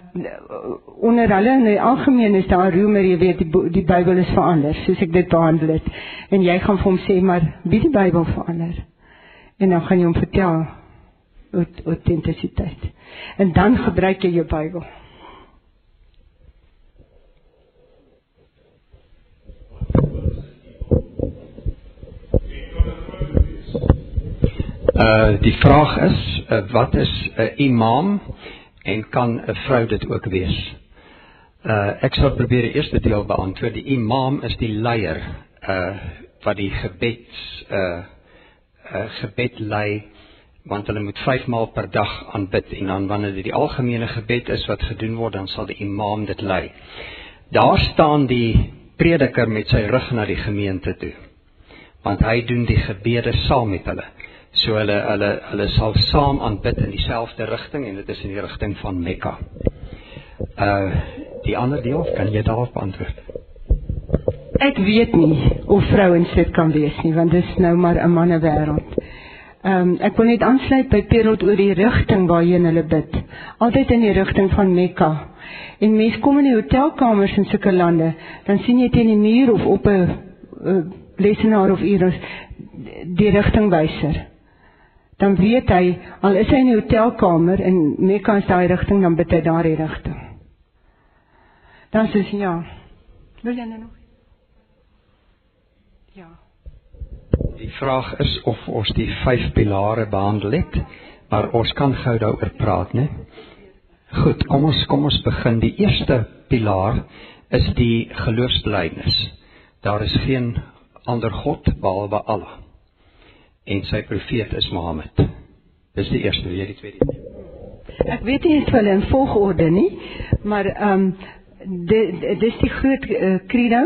onder hulle in die algemeen is daar roemer jy weet die die Bybel is verander soos ek dit behandel het. En jy gaan vir hom sê maar wie die Bybel verander? En dan gaan jy hom vertel autentisiteit en dan gebruik jy jou Bybel. Uh die vraag is uh, wat is 'n uh, imam en kan 'n vrou dit ook wees? Uh ek sal probeer die eerste deel beantwoord. Die imam is die leier uh wat die gebed uh uh gebed lei want hulle moet 5 maal per dag aanbid en dan wanneer dit die algemene gebed is wat gedoen word dan sal die imam dit lei. Daar staan die prediker met sy rug na die gemeente toe. Want hy doen die gebede saam met hulle. So hulle hulle hulle sal saam aanbid in dieselfde rigting en dit is in die rigting van Mekka. Uh die ander deel kan jy daarop antwoord. Ek weet nie of vrouens dit kan wees nie want dit is nou maar 'n manne wêreld. Ehm um, ek wil net aansluit by Perot oor die rigting waarheen hulle bid. Altyd in die rigting van Mekka. En mense kom in die hotelkamers in sulke lande, dan sien jy teen die muur of op 'n lesenaar of iewers die rigtingwyser dan weet hy al is hy in die hotelkamer en Mekka is daai rigting dan bid hy daardie rigting. Dan sê hy ja. Wil jy nou nog? Ja. Die vraag is of ons die vyf pilare behandel het, maar ons kan gou daaroor praat, né? Goed, kom ons kom ons begin. Die eerste pilaar is die geloofsbelijdenis. Daar is geen ander God behalwe Allah. En sy profeet is Mohammed. Dis die eerste, jy die tweede? Ek weet nie eens hulle in volgorde nie, maar ehm um, dit dis die groot uh, credo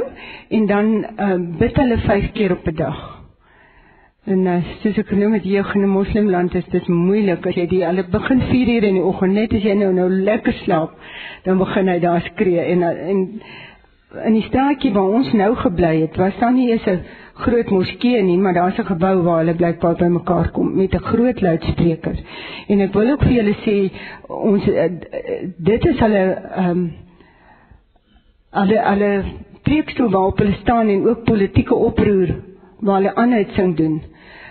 en dan ehm um, bid hulle 5 keer op 'n dag. En uh, soos ek genoem het, hier in 'n moslimland is dit moeilik as jy die hulle begin 4 uur in die oggend net as jy nou nou lekker slaap, dan begin hy daar skree en en in die straatjie waar ons nou gebly het, was daar nie eens 'n groot moskee nie, maar daar's 'n gebou waar hulle blykbaar bymekaar kom met 'n groot luidspreker. En ek wil ook vir julle sê ons uh, dit is hulle ehm um, alle alle preekstoel waarop hulle staan en ook politieke oproer waar hulle aanhoudsing doen.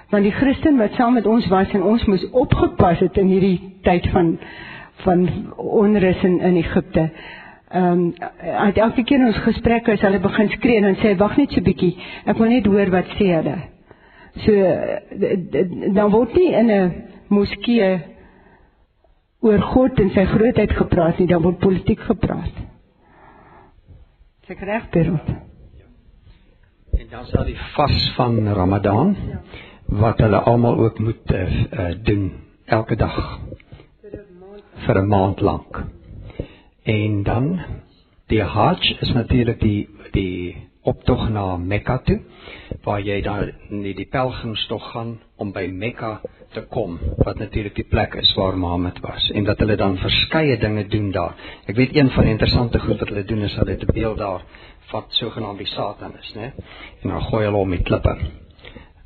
Want die Christen wat saam met ons was en ons moes opgepas het in hierdie tyd van van onrus in, in Egipte. Ehm um, elke keer ons gesprekke as hulle begin skree en sê wag net so bietjie, ek wil net hoor wat sê hulle. So dan word nie in 'n moskee oor God en sy grootheid gepraat nie, dan word politiek gepraat. Seker reg, Perot. En dan sal die vas van Ramadan wat hulle almal ook moet uh, doen elke dag vir 'n maand lank. En dan die Hajj is natuurlik die die optog na Mekka toe waar jy dan nie die pelgrimstog gaan om by Mekka te kom wat natuurlik die plek is waar Mohammed was en dat hulle dan verskeie dinge doen daar. Ek weet een van die interessante goed wat hulle doen is hulle het 'n beeld daar wat sogenaamd die Satan is, né? En dan gooi hulle hom met klippe.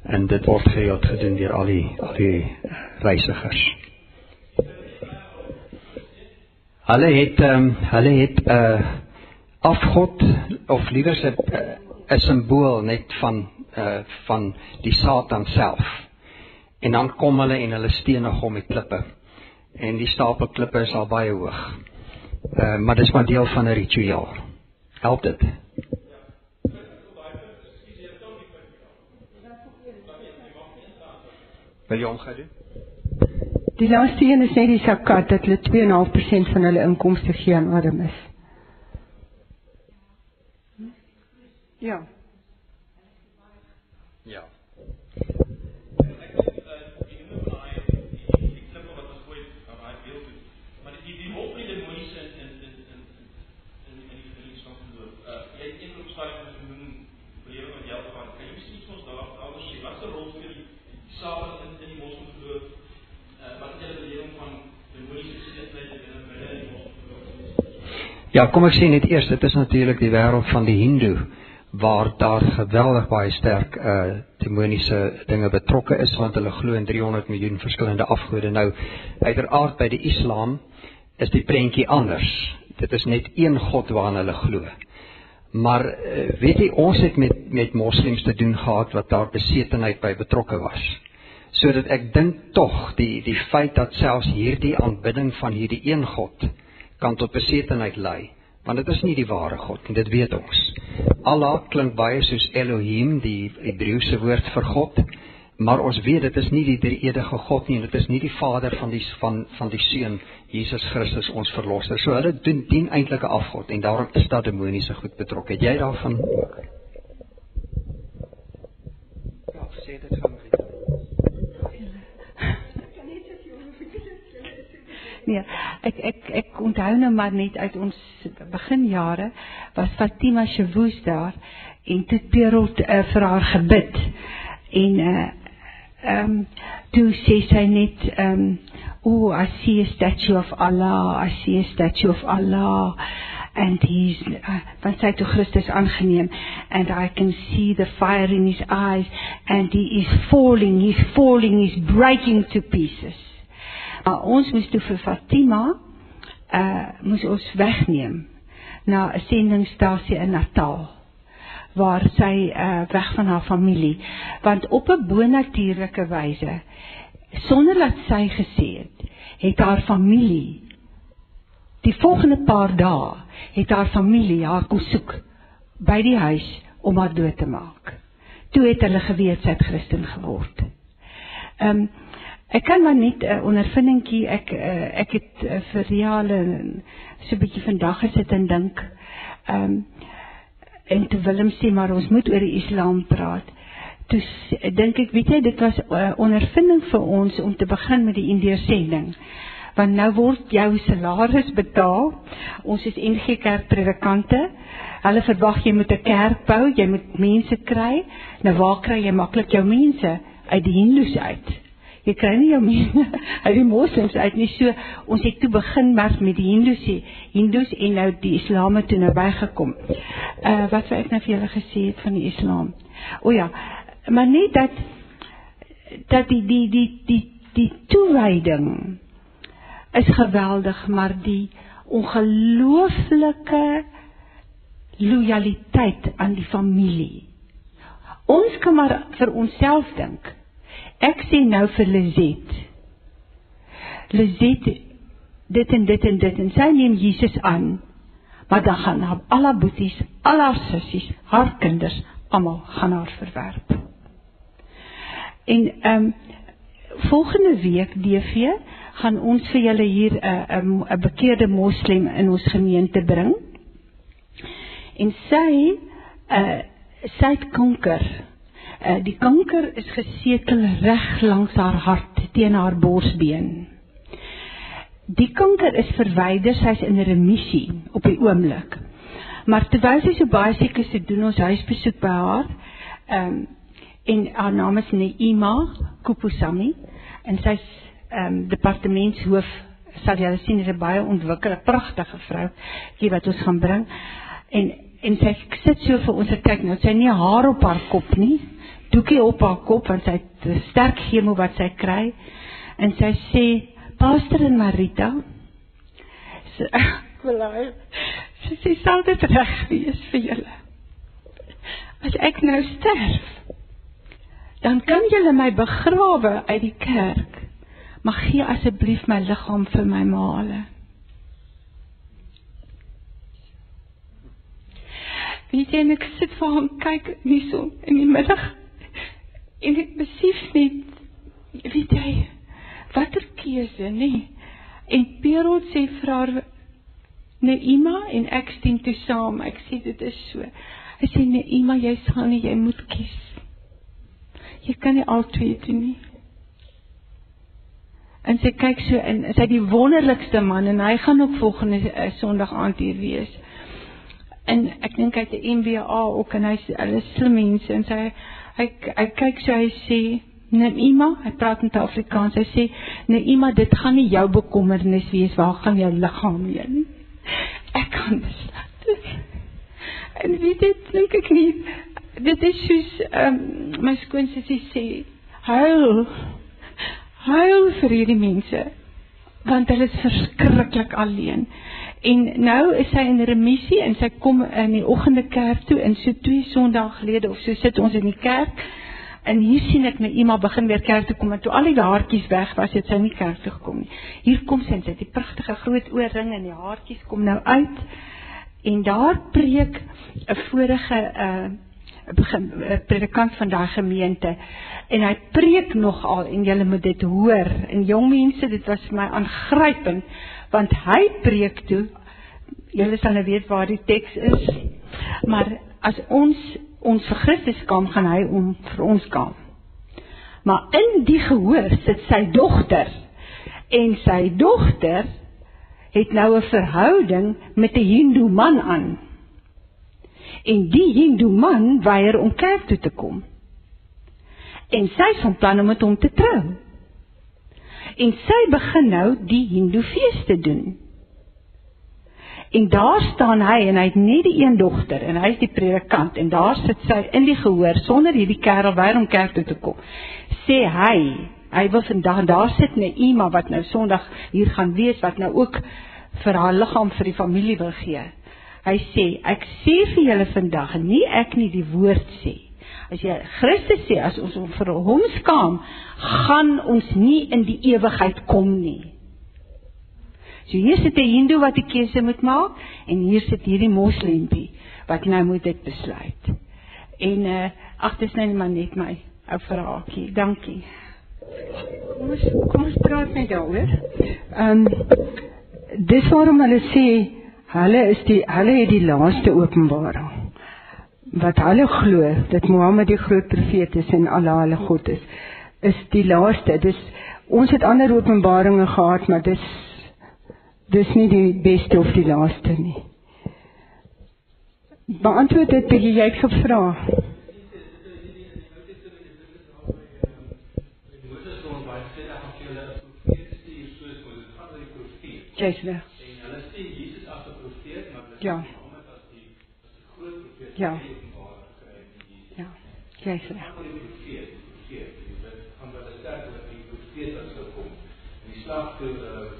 En dit word gereeld gedoen deur al die al die reisigers. Hulle het um, hulle het 'n uh, eh, afgod of liewer 'n uh, simbool net van uh van die Satan self. En dan kom hulle en hulle stenig hom met klippe. En die stapel klippe is al baie hoog. Uh maar dis maar deel van 'n ritueel. Help dit. Wil jy omgaan doen? Die laaste een is net die zakat dat hulle 2.5% van hulle inkomste gee aan armes. Ja. Ja, kom ek sê net eers, dit is natuurlik die wêreld van die Hindoe waar daar geweldig baie sterk uh demoniese dinge betrokke is want hulle glo in 300 miljoen verskillende afgode. Nou uiteraard by die Islam is die prentjie anders. Dit is net een God waarna hulle glo. Maar uh, weet jy ons het met met moslems te doen gehad wat daar besetenheid by betrokke was. Sodat ek dink tog die die feit dat selfs hierdie aanbidding van hierdie een God kan tot besetenheid lei, want dit is nie die ware God nie, dit weet ons. Allah klink baie soos Elohim, die Hebreëse woord vir God, maar ons weet dit is nie die drie-edige God nie, dit is nie die Vader van die van van die Seun Jesus Christus ons verlosser. So hulle doen dien eintlik 'n afgod en daarom is daar demoniese goed betrokke. Het jy daarvan? Ja, sê dit van Nee, ek ek ek onthou nou maar net uit ons beginjare was Fatima Shewus daar en toe Perot uh, vir haar gebid. En uh ehm um, toe sê sy net ehm um, oh I see a statue of Allah, I see a statue of Allah and he's uh, van sy toe Christus aangeneem and I can see the fire in his eyes and he is falling, he's falling, he's breaking to pieces. Maar ons moes toe vir Fatima uh moes ons wegneem na 'n sendingstasie in Natal waar sy uh weg van haar familie want op 'n bonatuurlike wyse sonder dat sy gesê het het haar familie die volgende paar dae het haar familie haar kom soek by die huis om haar dood te maak. Toe het hulle geweet sy het Christen geword. Ehm um, Ek kan maar net 'n uh, ondervindingkie ek uh, ek het uh, vir jare so 'n bietjie vandag gesit en dink Ehm um, en te Willem sê maar ons moet oor die Islam praat. Toe dink ek, weet jy, dit was 'n uh, ondervinding vir ons om te begin met die indeersending. Want nou word jou salaris betaal. Ons is NG Kerk predikante. Hulle verwag jy moet 'n kerk bou, jy moet mense kry. Nou waar kry jy maklik jou mense? Uit die Hindus uit jy kry nie jou mense uit die moslems uit nie. So ons het toe begin maar met die hindus hindus en nou die islam het toe nou bygekom. Uh, wat sou ek nou vir julle gesê het van die islam? O ja maar net dat dat die die die die die toewyding is geweldig maar die ongelooflike lojaliteit aan die familie. Ons kan maar vir onsself dink Ek sê nou vir Lizet. Lizet dit en dit en dit en sy neem Jesus aan. Maar dan gaan haar al haar boeties, al haar sissies, haar kinders almal gaan haar verwerp. En ehm um, volgende week DV gaan ons vir julle hier 'n 'n 'n bekeerde moslem in ons gemeente bring. En sy uh sy het kanker. Uh, die kanker is gesetel reg langs haar hart teen haar borsbeen. Die kanker is verwyder, sy's in remissie op die oomblik. Maar terwyl sy so baie siek is, doen ons huisbesoek by haar. Ehm um, en haar naam is Neema Kupusami en sy's ehm um, departementshoof sal jy sien sy is 'n baie ontwikkelde, pragtige vrou hier wat ons gaan bring. En en sy sit so vir ons te kyk nou, sy het nie haar op haar kop nie doekie op haar kop want sy het sterk chemo wat sy kry. En sy sê Pastor en Marita sy *laughs* wil hy sy sê sal dit reg wees vir julle? As ek nou sterf dan kan julle my begrawe uit die kerk. Maar gee asseblief my liggaam vir my maale. Wie sien ek sit vir hom kyk nie so in die middag En ek besef net weet jy watter keuse nê? En Perot sê vir haar Neema en ek stem toe saam. Ek sê dit is so. Hy sê Neema, jy sal nie jy moet kies. Jy kan nie altyd doen nie. En sy kyk so in, sy die wonderlikste man en hy gaan ook volgende uh, Sondag aand hier wees. En ek dink hy het 'n MBA ook en hy's hulle slim mense en sy hy hy kyk so hy sê Neema, hy praat in Afrikaans. Hy sê Neema, dit gaan nie jou bekommernis wees waar gaan jou liggaam heen. Ek kan besluit. En wie dit dink ek nie. Dit is soos um, my skoonsussie sê, huil. Huil vir hierdie mense want hulle is verskriklik alleen. En nou is sy in remissie en sy kom in die oggende kerk toe en so twee Sondae gelede of so sit ons in die kerk. En hier sien ek net iemand begin weer kerk toe kom en toe al die haartjies weg was, het sy nie kerk toe gekom nie. Hier kom sy en sy het die pragtige groot oorring en die haartjies kom nou uit. En daar preek 'n vorige uh begin 'n predikant van daai gemeente en hy preek nogal en julle moet dit hoor en jong mense dit was vir my aangrypend want hy preek toe. Julle sal nou weet waar die teks is. Maar as ons ons vir Christus kom gaan hy om vir ons kom maar in die gehoor sit sy dogter. En sy dogter het nou 'n verhouding met 'n hindoe man aan. En die hindoe man weier om kerk toe te kom. En sy van plan om met hom te trou. En sy begin nou die hindoe fees te doen. En daar staan hy en hy het net die een dogter en hy is die predikant en daar sit sy in die gehoor sonder hierdie kerel weier om kerk toe te kom. Sê hy, hy wil vandag daar sit 'n Ima wat nou Sondag hier gaan wees wat nou ook vir haar liggaam vir die familie wil gee. Hy sê, ek sê vir julle vandag, nie ek nie die woord sê. As jy Christus sê as ons vir hom skaam, gaan ons nie in die ewigheid kom nie. So hier sit 'n Hindoe wat 'n keuse moet maak en hier sit hierdie moslempie wat nou moet dit besluit. En uh ag dis nou maar net my ou vraatjie. Dankie. Kom ons kom ons praat net daaroor. Ehm um, dis waarom hulle sê Hulle is die hulle het die laaste openbaring. Wat hulle glo dat Mohammed die groot profeet is en Allah hulle God is, is die laaste. Dis ons het ander openbaringe gehad, maar dis dis nie die beste of die laaste nie. Beantwoord dit wat jy het gevra. Reg. En hulle sê Jesus as 'n profeet, maar hulle ja. sê Mohammed as die as die groot profeet ja. Ja. Jy's reg. slag toe uh,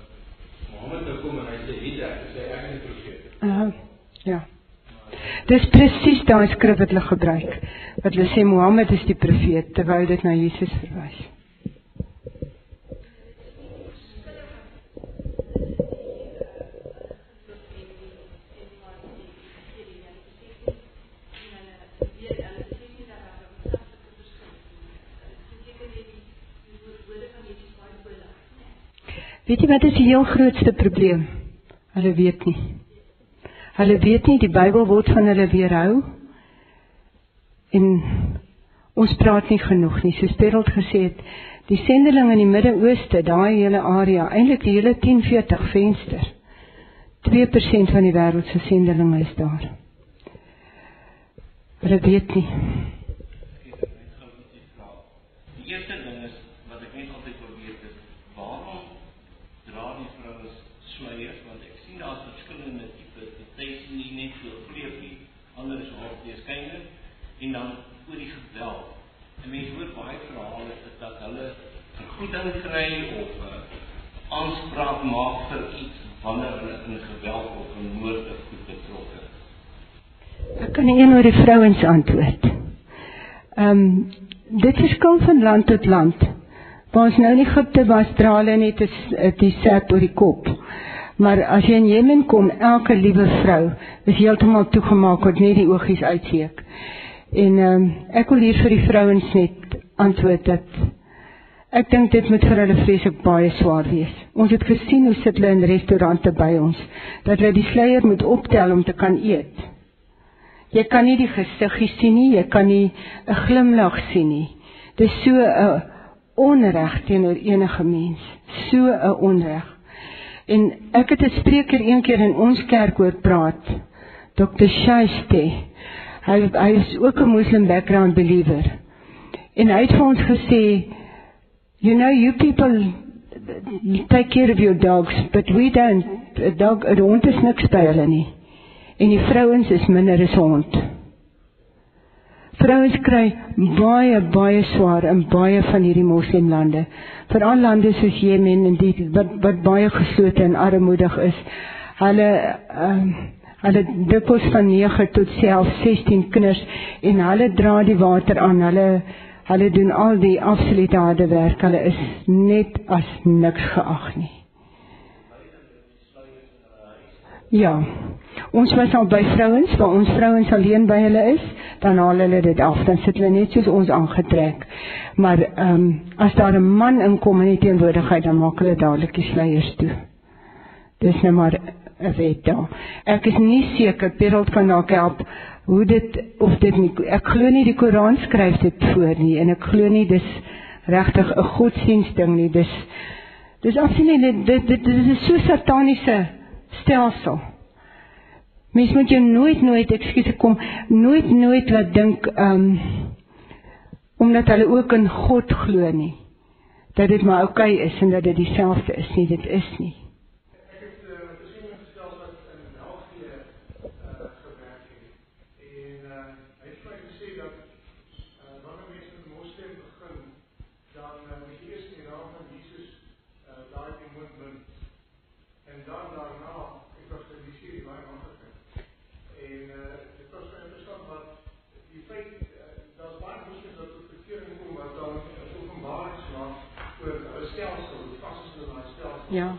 Mohammed toe kom en hy sê hier ek sê ek is 'n profeet. Uh, ja. Dis presies daai skrif wat hulle gebruik. Wat hulle sê Mohammed is die profeet terwyl dit na Jesus verwys. Weet jy wat is die heel grootste probleem? Hulle weet nie. Hulle weet nie die Bybel word van hulle weerhou. En ons praat nie genoeg nie. Soos Petrus gesê het, die sendeling in die Midde-Ooste, daai hele area, eintlik die hele 1040 venster. 2% van die wêreld se sendelinge is daar. Hulle weet nie. en dan oor die geweld. En mense hoor baie verhale dat hulle vergoeding kry of 'n uh, aanspraak maak vir iets wanneer hulle in geweld of in moord of goed betrokke is. Ek kan een oor die vrouens antwoord. Ehm um, dit verskil van land tot land. Waar ons nou in Egipte was, dra hulle net 'n die sep oor die kop. Maar as jy in Jemen kom, elke liewe vrou is heeltemal toegemaak wat net die oogies uitsteek. En ehm um, ek wil hier vir die vrouens net antwoord dat ek dink dit moet vir hulle vreeslik baie swaar wees. Ons het gesien hoe sit hulle in restaurante by ons dat hulle die sluier moet optel om te kan eet. Jy kan nie die gesiggie sien nie, jy kan nie 'n glimlag sien nie. Dit is so 'n onreg teenoor enige mens, so 'n onreg. En ek het 'n spreker eendag in ons kerk hoor praat. Dr. Shaiste hy hy is ook 'n Muslim background believer. En hy het vir ons gesê, you know you people take care of your dogs, but we don't. A dog, 'n hond is niks by hulle nie. En die vrouens is minder as hond. Vrouens kry baie baie swaar in baie van hierdie moslimlande. Veral lande soos Jemen en die wat wat baie geslote en armoedig is. Hulle ehm um, Hulle dikwels van 9 tot self 16 kinders en hulle dra die water aan. Hulle hulle doen al die absolute harde werk. Hulle is net as niks geag nie. Ja. Ons was al by vrouens, waar ons vrouens alleen by hulle is, dan haal hulle dit af, dan sit hulle net soos ons aangetrek. Maar ehm um, as daar 'n man inkom in die teenwoordigheid, dan maak hulle dadelik die sluiers toe. Dis net nou maar 'n wet daar. Ek is nie seker Perel kan dalk help hoe dit of dit nie ek glo nie die Koran skryf dit voor nie en ek glo nie dis regtig 'n godsdiensting nie. Dis dis afsien dit dit dit is so sataniese stelsel. Mens moet jy nooit nooit ekskuus kom nooit nooit laat dink ehm um, omdat hulle ook in God glo nie dat dit maar oukei okay is en dat dit dieselfde is nie dit is nie Ja.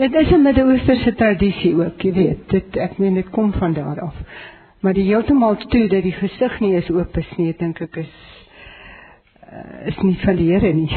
Dit is 'n Midde-Oosterse tradisie ook, jy weet. Dit ek meen dit kom van daar af. Maar die heeltemal toe dat die gesig nie is oop nie, dink ek is uh, is nie van die Here nie.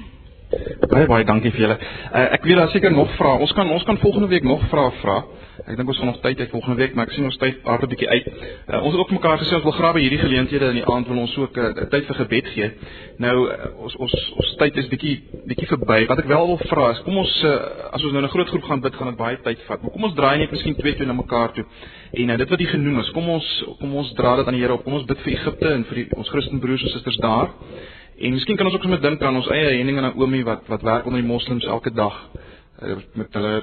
*laughs* Baie baie dankie vir julle. Uh, ek weet daar seker nog vrae. Ons kan ons kan volgende week nog vrae vra. Ek dink ons gaan nog tyd hê volgende week, maar ek sien ons tyd hard 'n bietjie uit. Uh, ons het ook mekaar gesê ons wil graag by hierdie geleenthede in die aand wil ons ook 'n uh, tyd vir gebed gee. Nou uh, ons ons ons tyd is bietjie bietjie verby. Wat ek wel wil vra is kom ons uh, as ons nou 'n groot groep gaan bid, gaan dit baie tyd vat. Maar kom ons draai net miskien twee twee na mekaar toe. En uh, dit wat jy genoem is, kom ons kom ons dra dit aan die Here op. Kom ons bid vir Egipte en vir die, ons Christen broers en susters daar. En miskien kan ons ook sommer dink aan ons eie Henning en Naomi wat wat werk onder die moslems elke dag uh, met hulle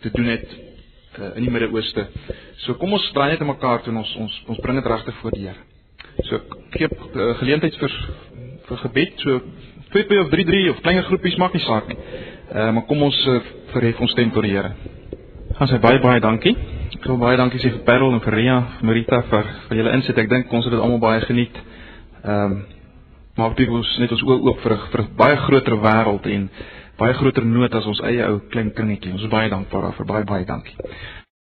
te doen het uh, in die Midde-Ooste. So kom ons draai net aan mekaar toe en ons ons ons bring dit regtig voor die Here. So gee uh, geleentheid vir vir gebed. So 2 of 3 3 of kleiner groepies maak nie saak nie. Uh, maar kom ons uh, verhef ons stem tot die Here. Gaan sy baie baie dankie. Ek wil baie dankie sê vir Parel en vir Ria, vir Marita vir vir julle inset. Ek dink ons het dit almal baie geniet. Ehm um, maar dit was net ons oë oop vir vir 'n baie groter wêreld en baie groter nood as ons eie ou klein kringetjie. Ons is baie dankbaar daarvoor. Baie baie dankie.